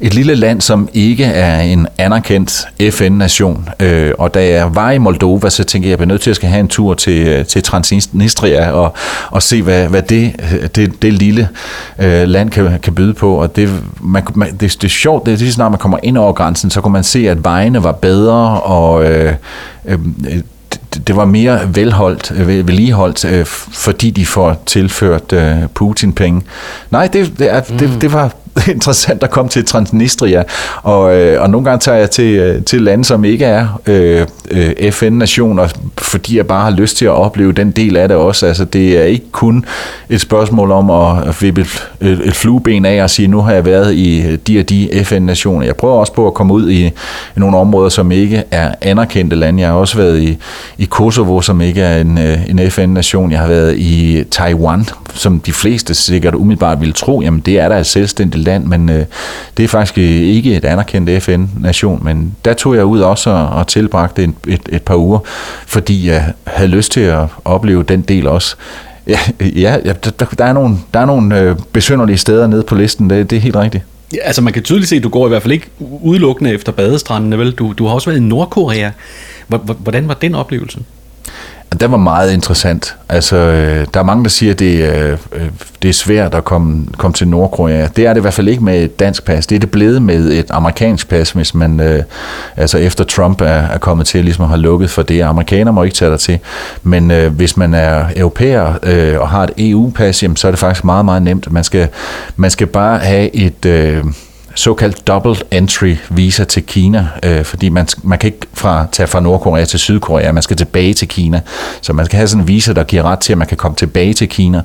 S2: et lille land, som ikke er en anerkendt FN-nation. Øh, og da jeg var i Moldova, så tænkte jeg, at jeg bliver nødt til at skal have en tur til, øh, til Transnistria og, og se, hvad, hvad det, øh, det, det lille øh, land kan, kan byde på. Og det, man, man, det, det er sjovt, det er lige snart man kommer ind over grænsen, så kunne man se, at vejene var bedre, og øh, øh, det- var mere velholdt, øh, vedligeholdt, øh, fordi de får tilført øh, Putin penge. Nej, det, det, er, det, det var interessant at komme til Transnistria, og, øh, og nogle gange tager jeg til, til lande, som ikke er øh, øh, FN-nationer, fordi jeg bare har lyst til at opleve den del af det også. Altså, det er ikke kun et spørgsmål om at, vippe et, et, flueben af og sige, nu har jeg været i de og de FN-nationer. Jeg prøver også på at komme ud i, i nogle områder, som ikke er anerkendte lande. Jeg har også været i, i Kosovo, som ikke er en, øh, en FN-nation. Jeg har været i Taiwan, som de fleste sikkert umiddelbart ville tro, jamen det er der et selvstændigt land, men øh, det er faktisk øh, ikke et anerkendt FN-nation. Men der tog jeg ud også og, og tilbragte et, et, et par uger, fordi jeg havde lyst til at opleve den del også. Ja, ja ja, der, der er nogle, der er nogle øh, besynderlige steder nede på listen, det, det er helt rigtigt.
S1: Ja, altså man kan tydeligt se, at du går i hvert fald ikke udelukkende efter badestrandene, vel? Du, du har også været i Nordkorea. Hvordan var den oplevelse?
S2: Det var meget interessant. Altså, øh, der er mange, der siger, at det, øh, øh, det er svært at komme, komme til Nordkorea. Det er det i hvert fald ikke med et dansk pas. Det er det blevet med et amerikansk pas, hvis man, øh, altså efter Trump er, er kommet til ligesom har lukket for det. Amerikanere må ikke tage dig til. Men øh, hvis man er europæer øh, og har et EU-pas, jamen, så er det faktisk meget, meget nemt. Man skal, man skal bare have et... Øh, såkaldt double entry visa til Kina, øh, fordi man, man kan ikke fra, tage fra Nordkorea til Sydkorea, man skal tilbage til Kina. Så man skal have sådan en visa, der giver ret til, at man kan komme tilbage til Kina,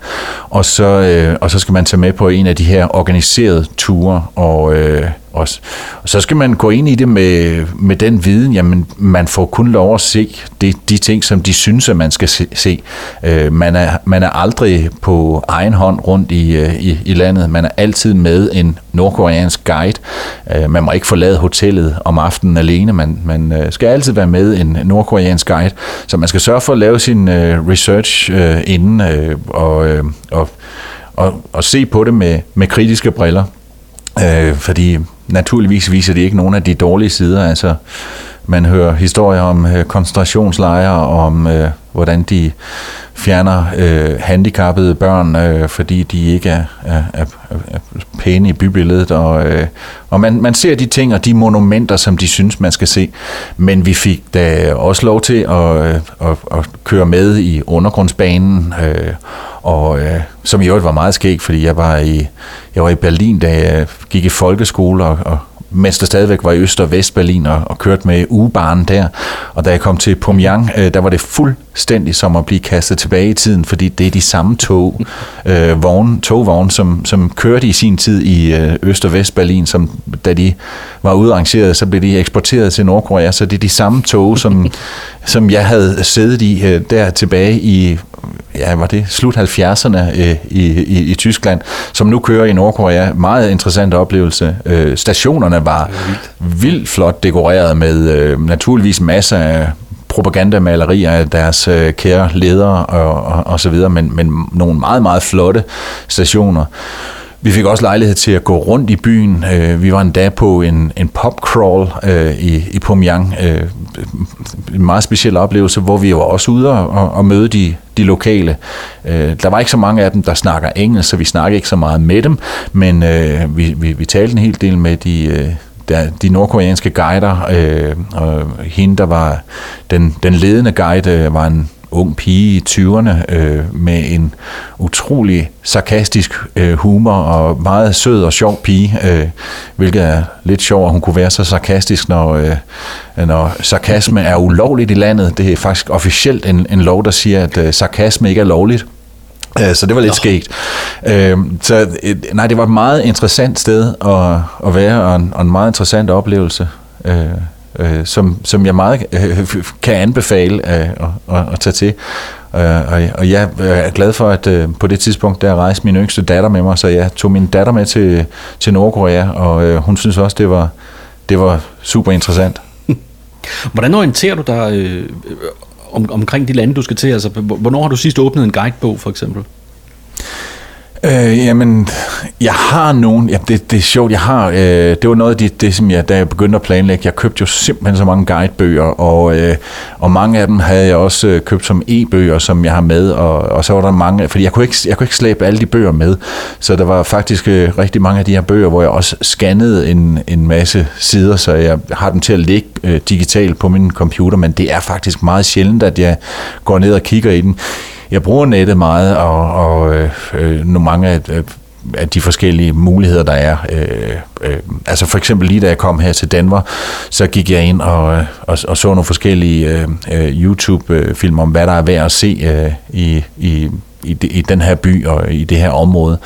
S2: og så, øh, og så skal man tage med på en af de her organiserede ture, og, øh, også. og så skal man gå ind i det med, med den viden, jamen man får kun lov at se de, de ting, som de synes, at man skal se. se. Øh, man, er, man er aldrig på egen hånd rundt i, øh, i, i landet, man er altid med en nordkoreansk guide. Øh, man må ikke forlade hotellet om aftenen alene, man, man øh, skal altid være med en nordkoreansk guide, så man skal sørge for at lave sin øh, research øh, inden øh, og, øh, og, og, og se på det med, med kritiske briller. Øh, fordi naturligvis viser de ikke nogen af de dårlige sider. Altså, man hører historier om øh, koncentrationslejre, om øh, hvordan de fjerner øh, handicappede børn, øh, fordi de ikke er, er, er, er pæne i bybilledet. Og, øh, og man, man ser de ting og de monumenter, som de synes, man skal se. Men vi fik da også lov til at, øh, at, at køre med i undergrundsbanen, øh, og øh, som i øvrigt var meget skægt, fordi jeg var i, jeg var i Berlin, da jeg gik i folkeskole, og, og mens der stadigvæk var i Øst- og Vest-Berlin, og, og kørte med ugebanen der. Og da jeg kom til Pyongyang, øh, der var det fuldstændig som at blive kastet tilbage i tiden, fordi det er de samme tog, øh, vogne, togvogne, som, som kørte i sin tid i øh, Øst- og Vest-Berlin, som da de var udarrangeret, så blev de eksporteret til Nordkorea, så det er de samme tog, som, som jeg havde siddet i øh, der tilbage i ja, var det slut 70'erne øh, i, i, i Tyskland, som nu kører i Nordkorea. Meget interessant oplevelse. Øh, stationerne var vildt. vildt flot dekoreret med øh, naturligvis masser af propagandamalerier af deres øh, kære ledere og, og, og så videre, men, men nogle meget, meget flotte stationer. Vi fik også lejlighed til at gå rundt i byen. Øh, vi var endda på en, en popcrawl crawl øh, i, i Pyongyang. Øh, en meget speciel oplevelse, hvor vi var også ude og, og møde de, de lokale. Øh, der var ikke så mange af dem, der snakker engelsk, så vi snakkede ikke så meget med dem, men øh, vi, vi, vi talte en hel del med de, øh, der, de nordkoreanske guider, øh, og hende, der var den, den ledende guide, øh, var en ung pige i 20'erne øh, med en utrolig sarkastisk øh, humor og meget sød og sjov pige, øh, hvilket er lidt sjovt, at hun kunne være så sarkastisk, når, øh, når sarkasme er ulovligt i landet. Det er faktisk officielt en, en lov, der siger, at øh, sarkasme ikke er lovligt. Øh, så det var lidt skægt. Øh, så nej, det var et meget interessant sted at, at være, og en, og en meget interessant oplevelse. Øh, som, som jeg meget øh, kan anbefale øh, at, at tage til. Øh, og, og jeg øh, er glad for, at øh, på det tidspunkt, der rejste min yngste datter med mig, så jeg tog min datter med til, til Nordkorea, og øh, hun synes også, det var, det var super interessant.
S1: Hvordan orienterer du dig øh, om, omkring de lande, du skal til? Altså, hvornår har du sidst åbnet en guidebog, for eksempel?
S2: Øh, jamen, jeg har nogen, ja, det, det er sjovt, jeg har, øh, det var noget af det, det, som jeg, da jeg begyndte at planlægge, jeg købte jo simpelthen så mange guidebøger, og, øh, og mange af dem havde jeg også øh, købt som e-bøger, som jeg har med, og, og så var der mange, fordi jeg kunne, ikke, jeg kunne ikke slæbe alle de bøger med, så der var faktisk øh, rigtig mange af de her bøger, hvor jeg også scannede en, en masse sider, så jeg har dem til at ligge øh, digitalt på min computer, men det er faktisk meget sjældent, at jeg går ned og kigger i den jeg bruger nettet meget, og, og øh, øh nu mange af, øh, af de forskellige muligheder, der er. Øh, øh, altså for eksempel lige da jeg kom her til Danmark, så gik jeg ind og, øh, og, og så nogle forskellige øh YouTube-film om, hvad der er værd at se øh, i, i i, de, i den her by og i det her område.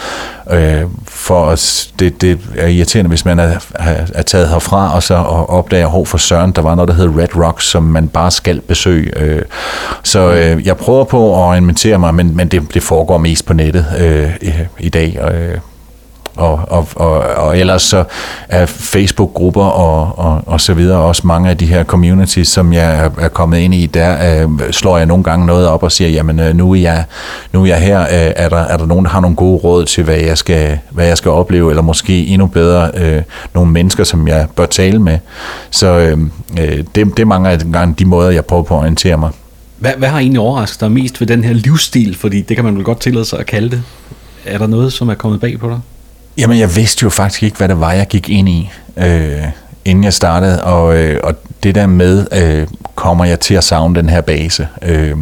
S2: Øh, for os, det, det er irriterende, hvis man er, er taget herfra og så og opdager, hvor for Søren, der var noget, der hed Red Rocks, som man bare skal besøge. Øh, så øh, jeg prøver på at orientere mig, men, men det, det foregår mest på nettet øh, i, i dag. Øh, og, og, og, og ellers så er Facebook-grupper og, og, og så videre også mange af de her communities, som jeg er, kommet ind i, der øh, slår jeg nogle gange noget op og siger, jamen øh, nu er jeg, nu er jeg her, øh, er, der, er der nogen, der har nogle gode råd til, hvad jeg skal, hvad jeg skal opleve, eller måske endnu bedre øh, nogle mennesker, som jeg bør tale med. Så øh, øh det, det er mange af de måder, jeg prøver på at orientere mig.
S1: Hvad, hvad har egentlig overrasket dig mest ved den her livsstil? Fordi det kan man vel godt tillade sig at kalde det. Er der noget, som er kommet bag på dig?
S2: Jamen, jeg vidste jo faktisk ikke, hvad det var, jeg gik ind i, øh, inden jeg startede. Og, øh, og det der med, øh, kommer jeg til at savne den her base? Øh,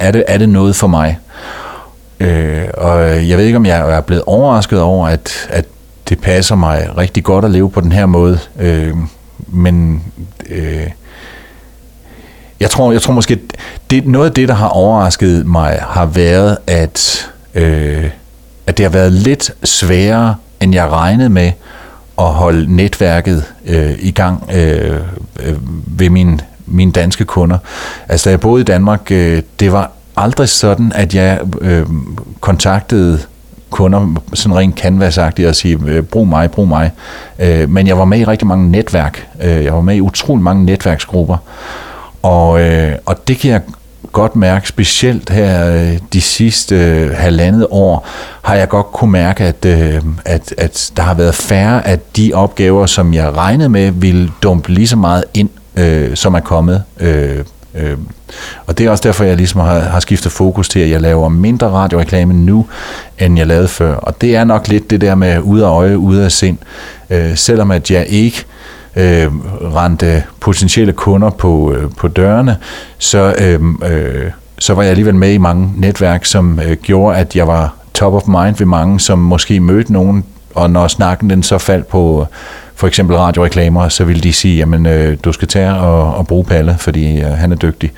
S2: er, det, er det noget for mig? Øh, og jeg ved ikke, om jeg er blevet overrasket over, at, at det passer mig rigtig godt at leve på den her måde. Øh, men øh, jeg tror, jeg tror måske, det, noget af det, der har overrasket mig, har været, at øh, at det har været lidt sværere, end jeg regnede med, at holde netværket øh, i gang øh, øh, ved min, mine danske kunder. Altså, da jeg boede i Danmark, øh, det var aldrig sådan, at jeg øh, kontaktede kunder sådan rent canvas og sige, øh, brug mig, brug mig. Øh, men jeg var med i rigtig mange netværk. Øh, jeg var med i utrolig mange netværksgrupper. Og, øh, og det kan jeg godt mærke, specielt her øh, de sidste øh, halvandet år, har jeg godt kunne mærke, at, øh, at, at der har været færre af de opgaver, som jeg regnede med, ville dumpe lige så meget ind, øh, som er kommet. Øh, øh. Og det er også derfor, jeg ligesom har, har skiftet fokus til, at jeg laver mindre radioreklame nu, end jeg lavede før. Og det er nok lidt det der med ude af øje, ude af sind. Øh, selvom at jeg ikke øh, Øh, rendte potentielle kunder på, øh, på dørene, så, øh, øh, så var jeg alligevel med i mange netværk, som øh, gjorde, at jeg var top of mind ved mange, som måske mødte nogen, og når snakken den så faldt på øh, for eksempel radioreklamer, så ville de sige, jamen øh, du skal tage og, og bruge Palle, fordi øh, han er dygtig.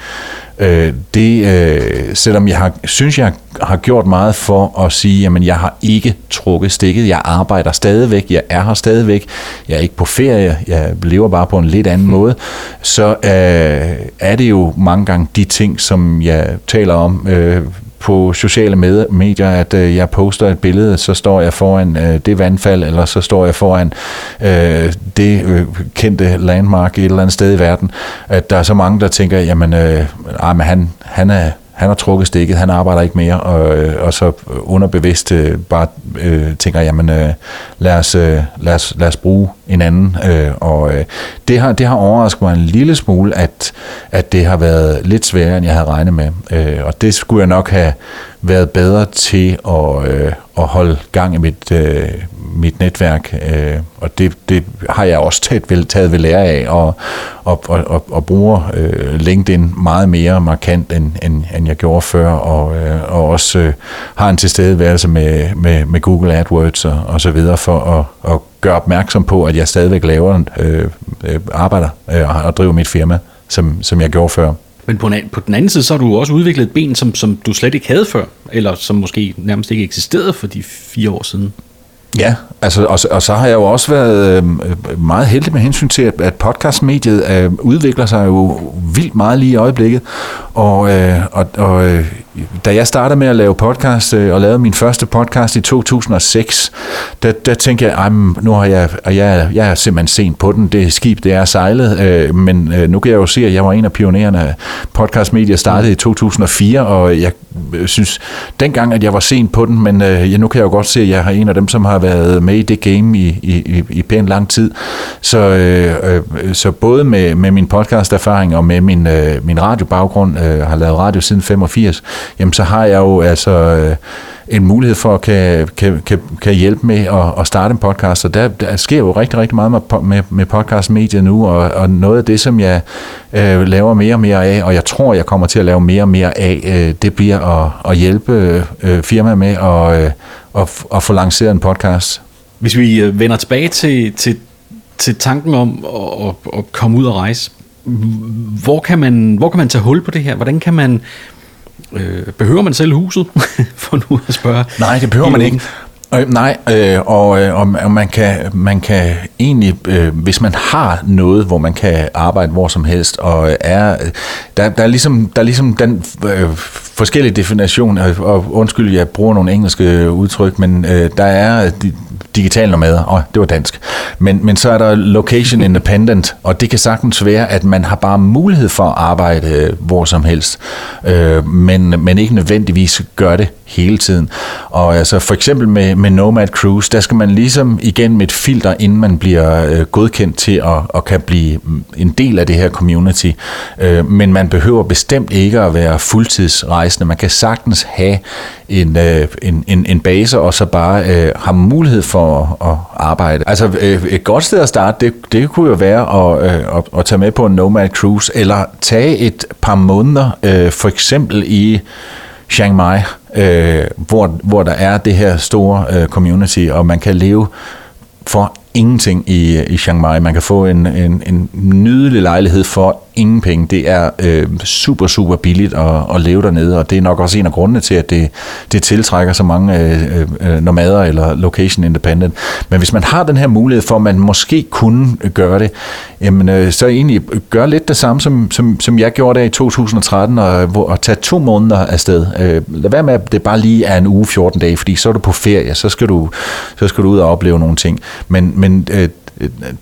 S2: Øh, det, øh, selvom jeg har, synes, jeg har gjort meget for at sige, jamen jeg har ikke trukket stikket, jeg arbejder stadigvæk, jeg er her stadigvæk, jeg er ikke på ferie, jeg lever bare på en lidt anden måde, så øh, er det jo mange gange de ting, som jeg taler om, øh, på sociale medier, at øh, jeg poster et billede, så står jeg foran øh, det vandfald, eller så står jeg foran øh, det øh, kendte landmark et eller andet sted i verden, at der er så mange, der tænker, jamen, øh, ej, men han, han er han har trukket stikket, han arbejder ikke mere, og, øh, og så underbevidst øh, bare øh, tænker, jamen øh, lad, os, øh, lad, os, lad os bruge en anden. Øh, og øh, det, har, det har overrasket mig en lille smule, at, at det har været lidt sværere, end jeg havde regnet med. Øh, og det skulle jeg nok have været bedre til at, øh, at holde gang i mit, øh, mit netværk, øh, og det, det har jeg også taget ved, taget ved lære af, og, og, og, og bruger øh, LinkedIn meget mere markant, end, end, end jeg gjorde før, og, øh, og også øh, har en tilstedeværelse med, med, med Google AdWords og, og så videre, for at, at gøre opmærksom på, at jeg stadigvæk laver, øh, øh, arbejder øh, og driver mit firma, som, som jeg gjorde før.
S1: Men på, en, på den anden side, så har du også udviklet et ben, som, som du slet ikke havde før, eller som måske nærmest ikke eksisterede for de fire år siden.
S2: Ja, altså, og, og så har jeg jo også været øh, meget heldig med hensyn til, at, at podcastmediet øh, udvikler sig jo vildt meget lige i øjeblikket. Og, øh, og, og øh, da jeg startede med at lave podcast, øh, og lavede min første podcast i 2006, der, der tænkte jeg, at nu har jeg, jeg, jeg er simpelthen sent på den, det skib, det er sejlet, øh, men øh, nu kan jeg jo se, at jeg var en af pionererne. Podcastmedier startede i 2004, og jeg øh, synes dengang, at jeg var sent på den, men øh, nu kan jeg jo godt se, at jeg er en af dem, som har været med i det game i, i, i pænt lang tid. Så, øh, øh, så både med, med min podcast-erfaring og med min, øh, min radiobaggrund, øh, har lavet radio siden 85, jamen så har jeg jo altså øh, en mulighed for at kan, kan, kan, kan hjælpe med at, at starte en podcast, og der, der sker jo rigtig, rigtig meget med, med, med podcastmedier nu, og, og noget af det, som jeg øh, laver mere og mere af, og jeg tror, jeg kommer til at lave mere og mere af, øh, det bliver at, at hjælpe øh, firmaer med at, øh, at, at få lanceret en podcast.
S1: Hvis vi øh, vender tilbage til, til, til tanken om at, at, at komme ud og rejse, hvor kan, man, hvor kan man tage hul på det her? Hvordan kan man Øh, behøver man selv huset, for nu at spørge?
S2: Nej, det behøver man ikke. Øh, nej, øh, og, øh, og man, kan, man kan egentlig, øh, hvis man har noget, hvor man kan arbejde hvor som helst, og er, der, der, er, ligesom, der er ligesom den øh, forskellige definition, og undskyld, jeg bruger nogle engelske udtryk, men øh, der er de, digital nomader, og det var dansk. Men, men så er der location independent, og det kan sagtens være, at man har bare mulighed for at arbejde øh, hvor som helst, øh, men, men ikke nødvendigvis gør det hele tiden. Og altså for eksempel med, med Nomad Cruise, der skal man ligesom igennem et filter, inden man bliver øh, godkendt til at, at kan blive en del af det her community. Øh, men man behøver bestemt ikke at være fuldtidsrejsende. Man kan sagtens have en, øh, en, en, en base, og så bare øh, have mulighed for at, at arbejde. Altså øh, et godt sted at starte, det, det kunne jo være at, øh, at, at tage med på en Nomad Cruise, eller tage et par måneder, øh, for eksempel i Chiang Mai, øh, hvor, hvor der er det her store øh, community, og man kan leve for ingenting i, i Chiang Mai. Man kan få en, en, en nydelig lejlighed for ingen penge. Det er øh, super, super billigt at, at leve dernede, og det er nok også en af grundene til, at det, det tiltrækker så mange øh, øh, øh nomader eller location independent. Men hvis man har den her mulighed for, at man måske kunne gøre det, jamen, øh, så egentlig gør lidt det samme, som, som, som jeg gjorde der i 2013, og, og tage to måneder afsted. Øh, lad være med, at det bare lige er en uge, 14 dage, fordi så er du på ferie, så skal du, så skal du ud og opleve nogle ting. Men, men øh,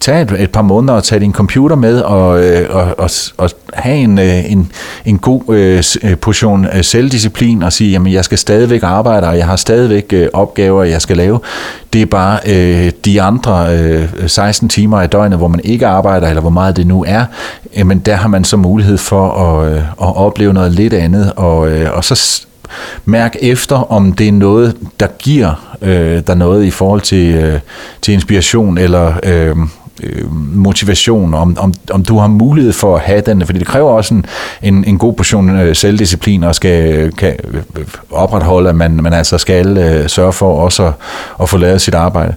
S2: tage et, et par måneder og tage din computer med og, øh, og, og, og have en, øh, en, en god øh, øh portion øh, selvdisciplin og sige, jamen jeg skal stadigvæk arbejde, og jeg har stadigvæk øh, opgaver, jeg skal lave. Det er bare øh, de andre øh, 16 timer i døgnet, hvor man ikke arbejder, eller hvor meget det nu er, men der har man så mulighed for at, at opleve noget lidt andet, og, og så mærk efter, om det er noget, der giver øh, der noget i forhold til, øh, til inspiration eller øh, øh, motivation, om, om, om du har mulighed for at have den, fordi det kræver også en, en, en god portion øh, selvdisciplin og skal kan øh, opretholde, at man, man altså skal øh, sørge for også at, at få lavet sit arbejde.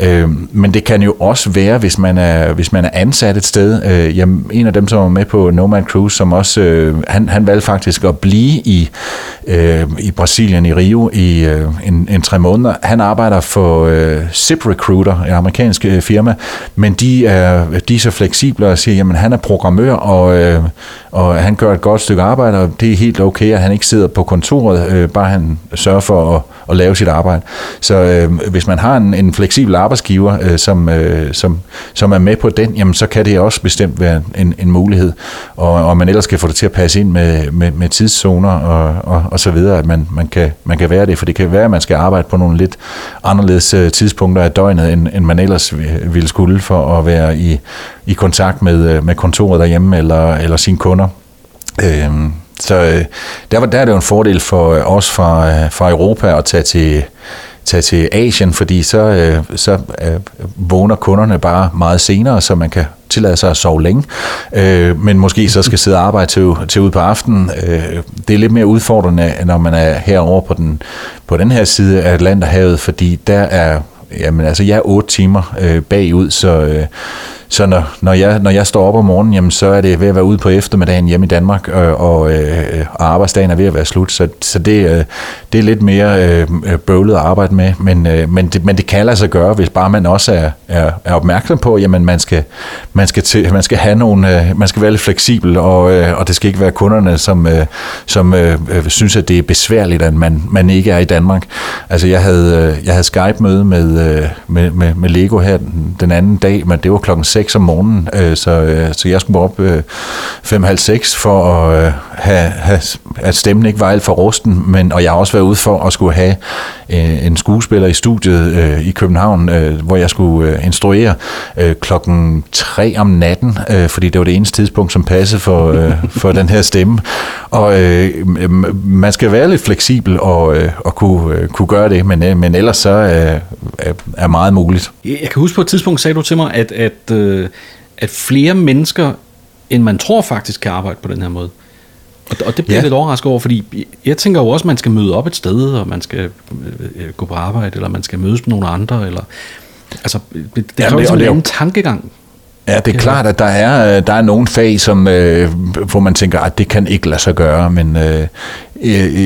S2: Øh, men det kan jo også være, hvis man er, hvis man er ansat et sted. Øh, jamen, en af dem, som var med på Nomad Cruise, som også, øh, han, han valgte faktisk at blive i, øh, i Brasilien, i Rio, i øh, en, en tre måneder. Han arbejder for øh, Zip Recruiter, et amerikansk øh, firma, men de de er, de er så fleksible og siger, jamen han er programmør, og, øh, og han gør et godt stykke arbejde, og det er helt okay, at han ikke sidder på kontoret, øh, bare han sørger for at, at lave sit arbejde. Så øh, hvis man har en, en fleksibel arbejdsgiver, øh, som, øh, som, som er med på den, jamen så kan det også bestemt være en, en mulighed, og, og man ellers skal få det til at passe ind med, med, med tidszoner og, og, og så videre, at man, man, kan, man kan være det, for det kan være, at man skal arbejde på nogle lidt anderledes øh, tidspunkter af døgnet, end, end man ellers ville skulle for at være i, i kontakt med, øh, med kontoret derhjemme eller, eller sine kunder. Øhm, øh, så der, var, der er det jo en fordel for øh, os fra, øh, fra Europa at tage til, tage til Asien, fordi så, øh, så øh, vågner kunderne bare meget senere, så man kan tillade sig at sove længe, øh, men måske så skal sidde og arbejde til, til ud på aftenen. Øh, det er lidt mere udfordrende, når man er herovre på den, på den her side af Atlanterhavet, fordi der er Jamen altså, jeg er otte timer øh, bagud, så, øh, så når, når, jeg, når jeg står op om morgenen, jamen, så er det ved at være ude på eftermiddagen hjemme i Danmark, øh, og, og, øh, og arbejdsdagen er ved at være slut. Så, så det, øh, det er lidt mere øh, øh, bøvlet at arbejde med, men, øh, men, det, men det kan lade sig gøre, hvis bare man også er, er, er opmærksom på, jamen man skal, man skal, til, man skal have nogle, øh, man skal være lidt fleksibel, og, øh, og det skal ikke være kunderne, som, øh, som øh, synes, at det er besværligt, at man, man ikke er i Danmark. Altså jeg havde, jeg havde Skype-møde med, øh, med, med, med Lego her den, den anden dag, men det var klokken 6 om morgenen, øh, så, øh, så jeg skulle op øh, 5.30 for at øh, have, have, at stemmen ikke var alt for rusten, men, og jeg har også været ude for at skulle have øh, en skuespiller i studiet øh, i København, øh, hvor jeg skulle øh, instruere øh, klokken 3 om natten, øh, fordi det var det eneste tidspunkt, som passede for, øh, for den her stemme. Og øh, man skal være lidt fleksibel og, øh, og kunne, øh, kunne gøre det, men, øh, men ellers så øh, er meget muligt.
S1: Jeg kan huske på et tidspunkt, sagde du til mig, at, at, øh, at flere mennesker, end man tror faktisk, kan arbejde på den her måde. Og, og det bliver ja. lidt overrasket over, fordi jeg tænker jo også, at man skal møde op et sted, og man skal øh, gå på arbejde, eller man skal mødes med nogle andre, eller... Altså, det, det ja, kræver ligesom en anden tankegang.
S2: Ja, det er klart, at der er, der er nogle fag, som, øh, hvor man tænker, at det kan ikke lade sig gøre, men øh,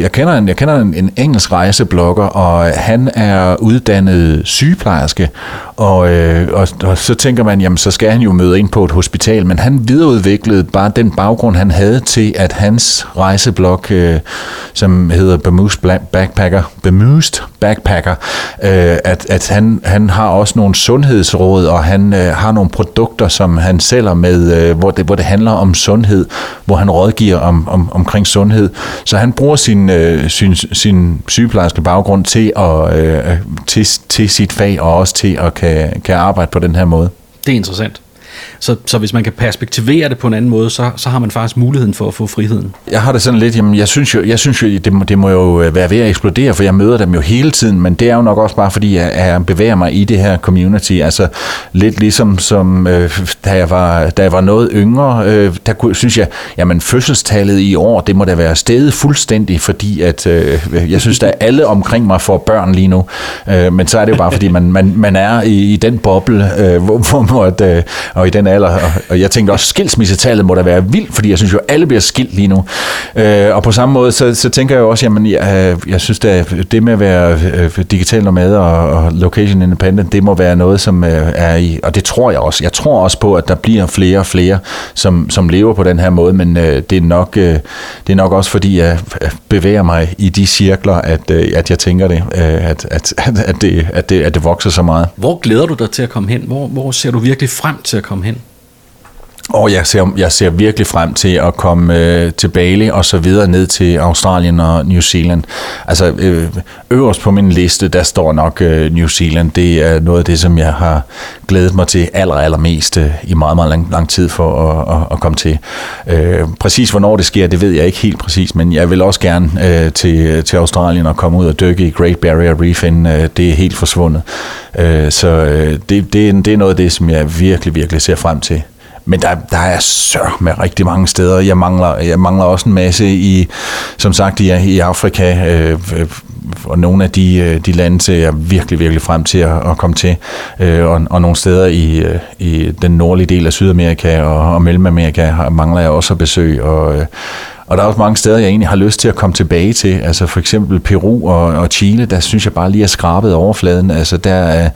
S2: jeg kender en, jeg kender en, en engelsk rejseblogger, og han er uddannet sygeplejerske, og, øh, og, og så tænker man, jamen så skal han jo møde ind på et hospital, men han videreudviklede bare den baggrund, han havde til, at hans rejseblog, øh, som hedder Bemused Backpacker, Bemused Backpacker, øh, at, at han, han har også nogle sundhedsråd, og han øh, har nogle produkter, som han sælger med, øh, hvor, det, hvor det handler om sundhed, hvor han rådgiver om, om, omkring sundhed. Så han bruger sin, øh, sin, sin sygeplejerske baggrund til, at, øh, til, til sit fag, og også til at kan, kan arbejde på den her måde.
S1: Det er interessant. Så, så hvis man kan perspektivere det på en anden måde, så, så har man faktisk muligheden for at få friheden.
S2: Jeg har det sådan lidt, jamen jeg synes jo, jeg synes jo det, må, det må jo øh, være ved at eksplodere, for jeg møder dem jo hele tiden, men det er jo nok også bare fordi, jeg, jeg bevæger mig i det her community. Altså lidt ligesom som, øh, da, jeg var, da jeg var noget yngre, øh, der kunne, synes jeg, jamen fødselstallet i år, det må da være stedet fuldstændig, fordi at øh, jeg synes, at alle omkring mig får børn lige nu. Øh, men så er det jo bare fordi, man, man, man er i, i den boble, øh, hvor, hvor at, øh, og i den alder, og, jeg tænkte også, skilsmissetallet må da være vildt, fordi jeg synes jo, alle bliver skilt lige nu. Øh, og på samme måde, så, så tænker jeg jo også, jamen, jeg, øh, jeg synes, at det med at være øh, digital nomad og, og location independent, det må være noget, som øh, er i, og det tror jeg også. Jeg tror også på, at der bliver flere og flere, som, som lever på den her måde, men øh, det, er nok, øh, det er nok også, fordi jeg bevæger mig i de cirkler, at, øh, at jeg tænker det, øh, at, at, at, det, at, det, at det vokser så meget.
S1: Hvor glæder du dig til at komme hen? Hvor, hvor ser du virkelig frem til at komme hen?
S2: Og jeg ser, jeg ser virkelig frem til at komme øh, til Bali og så videre ned til Australien og New Zealand. Altså øh, øverst på min liste, der står nok øh, New Zealand. Det er noget af det, som jeg har glædet mig til aller, allermest øh, i meget, meget lang, lang tid for at, at, at komme til. Øh, præcis hvornår det sker, det ved jeg ikke helt præcis, men jeg vil også gerne øh, til, til Australien og komme ud og dykke i Great Barrier Reef, inden øh, det er helt forsvundet. Øh, så øh, det, det, det er noget af det, som jeg virkelig, virkelig ser frem til. Men der, der er sør med rigtig mange steder. Jeg mangler, jeg mangler også en masse i, som sagt, i, i Afrika. Øh, øh og nogle af de, øh, de lande ser jeg virkelig, virkelig frem til at, at komme til. Øh, og, og nogle steder i, øh, i den nordlige del af Sydamerika og, og Mellemamerika mangler jeg også at besøge. Og, og der er også mange steder, jeg egentlig har lyst til at komme tilbage til. Altså for eksempel Peru og, og Chile, der synes jeg bare lige er skrabet overfladen. Altså der,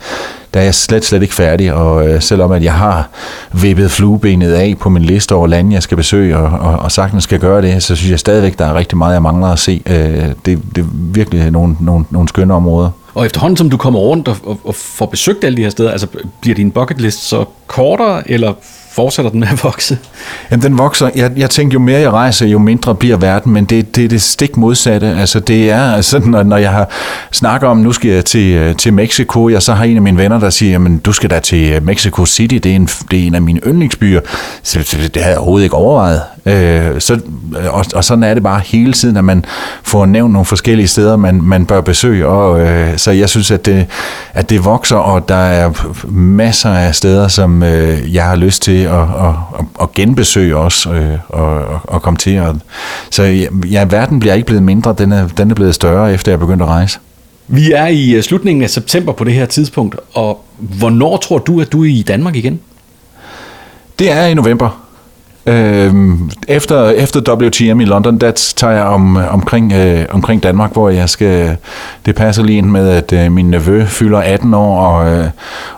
S2: der er jeg slet, slet ikke færdig, og øh, selvom at jeg har vippet fluebenet af på min liste over lande, jeg skal besøge, og, og, og sagtens skal gøre det, så synes jeg stadigvæk, der er rigtig meget, jeg mangler at se. Øh, det, det er virkelig nogle, nogle, nogle skønne områder.
S1: Og efterhånden, som du kommer rundt og, og, og får besøgt alle de her steder, altså bliver din bucket list så kortere, eller fortsætter den med at vokse?
S2: Jamen, den vokser. Jeg, jeg tænker, jo mere jeg rejser, jo mindre bliver verden, men det, det er det stik modsatte. Altså, det er sådan, når, når jeg har snakket om, nu skal jeg til, øh, til Mexico, jeg så har en af mine venner, der siger, jamen, du skal da til øh, Mexico City, det er en, det er en af mine yndlingsbyer. Så det havde jeg overhovedet ikke overvejet. Øh, så, øh, og, og sådan er det bare hele tiden, at man får nævnt nogle forskellige steder, man, man bør besøge. Og, øh, så jeg synes, at det, at det vokser, og der er masser af steder, som øh, jeg har lyst til at, at, at, at genbesøge også, øh, og, og komme til. Og, så ja, verden bliver ikke blevet mindre, den er, den er blevet større, efter jeg begyndte at rejse.
S1: Vi er i øh, slutningen af september på det her tidspunkt, og hvornår tror du, at du er i Danmark igen?
S2: Det er i november. Øhm, efter, efter WTM i London, der tager jeg om, omkring, øh, omkring Danmark, hvor jeg skal, det passer lige ind med, at øh, min nevø fylder 18 år, og, øh,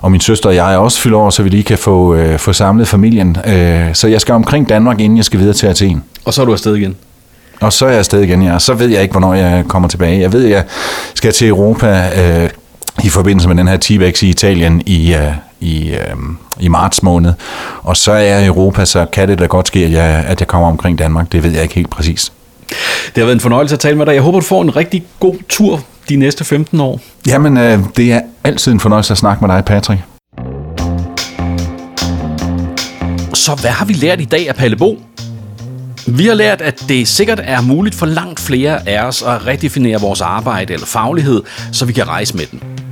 S2: og min søster og jeg også fylder år, så vi lige kan få, øh, få samlet familien. Øh, så jeg skal omkring Danmark, inden jeg skal videre til Athen.
S1: Og så er du afsted igen?
S2: Og så er jeg afsted igen, ja. Så ved jeg ikke, hvornår jeg kommer tilbage. Jeg ved, at jeg skal til Europa øh, i forbindelse med den her T-Vex i Italien i, øh, i, øh, i marts måned. Og så er jeg i Europa, så kan det da godt ske, at jeg, at jeg kommer omkring Danmark. Det ved jeg ikke helt præcis.
S1: Det har været en fornøjelse at tale med dig. Jeg håber, du får en rigtig god tur de næste 15 år.
S2: Jamen, øh, det er altid en fornøjelse at snakke med dig, Patrick.
S1: Så hvad har vi lært i dag af Palle Bo? Vi har lært, at det sikkert er muligt for langt flere af os at redefinere vores arbejde eller faglighed, så vi kan rejse med den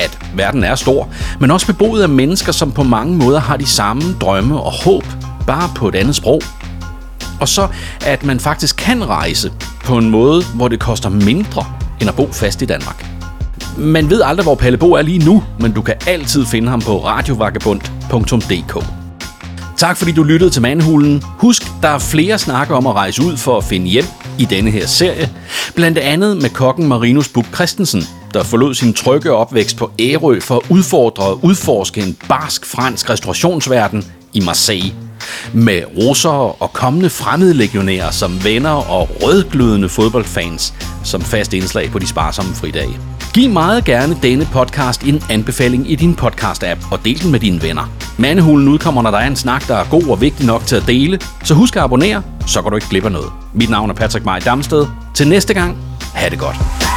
S1: at verden er stor, men også beboet af mennesker, som på mange måder har de samme drømme og håb, bare på et andet sprog. Og så, at man faktisk kan rejse på en måde, hvor det koster mindre end at bo fast i Danmark. Man ved aldrig, hvor Palle Bo er lige nu, men du kan altid finde ham på radiovagabond.dk. Tak fordi du lyttede til Manhulen. Husk, der er flere snakker om at rejse ud for at finde hjem i denne her serie. Blandt andet med kokken Marinus Buk Christensen, der forlod sin trygge opvækst på Ærø for at udfordre og udforske en barsk fransk restaurationsverden i Marseille. Med russere og kommende fremmede legionærer som venner og rødglødende fodboldfans som fast indslag på de sparsomme fridage. Giv meget gerne denne podcast en anbefaling i din podcast-app og del den med dine venner. Mandehulen udkommer, når der er en snak, der er god og vigtig nok til at dele, så husk at abonnere, så går du ikke glip af noget. Mit navn er Patrick Maj Damsted. Til næste gang, ha' det godt.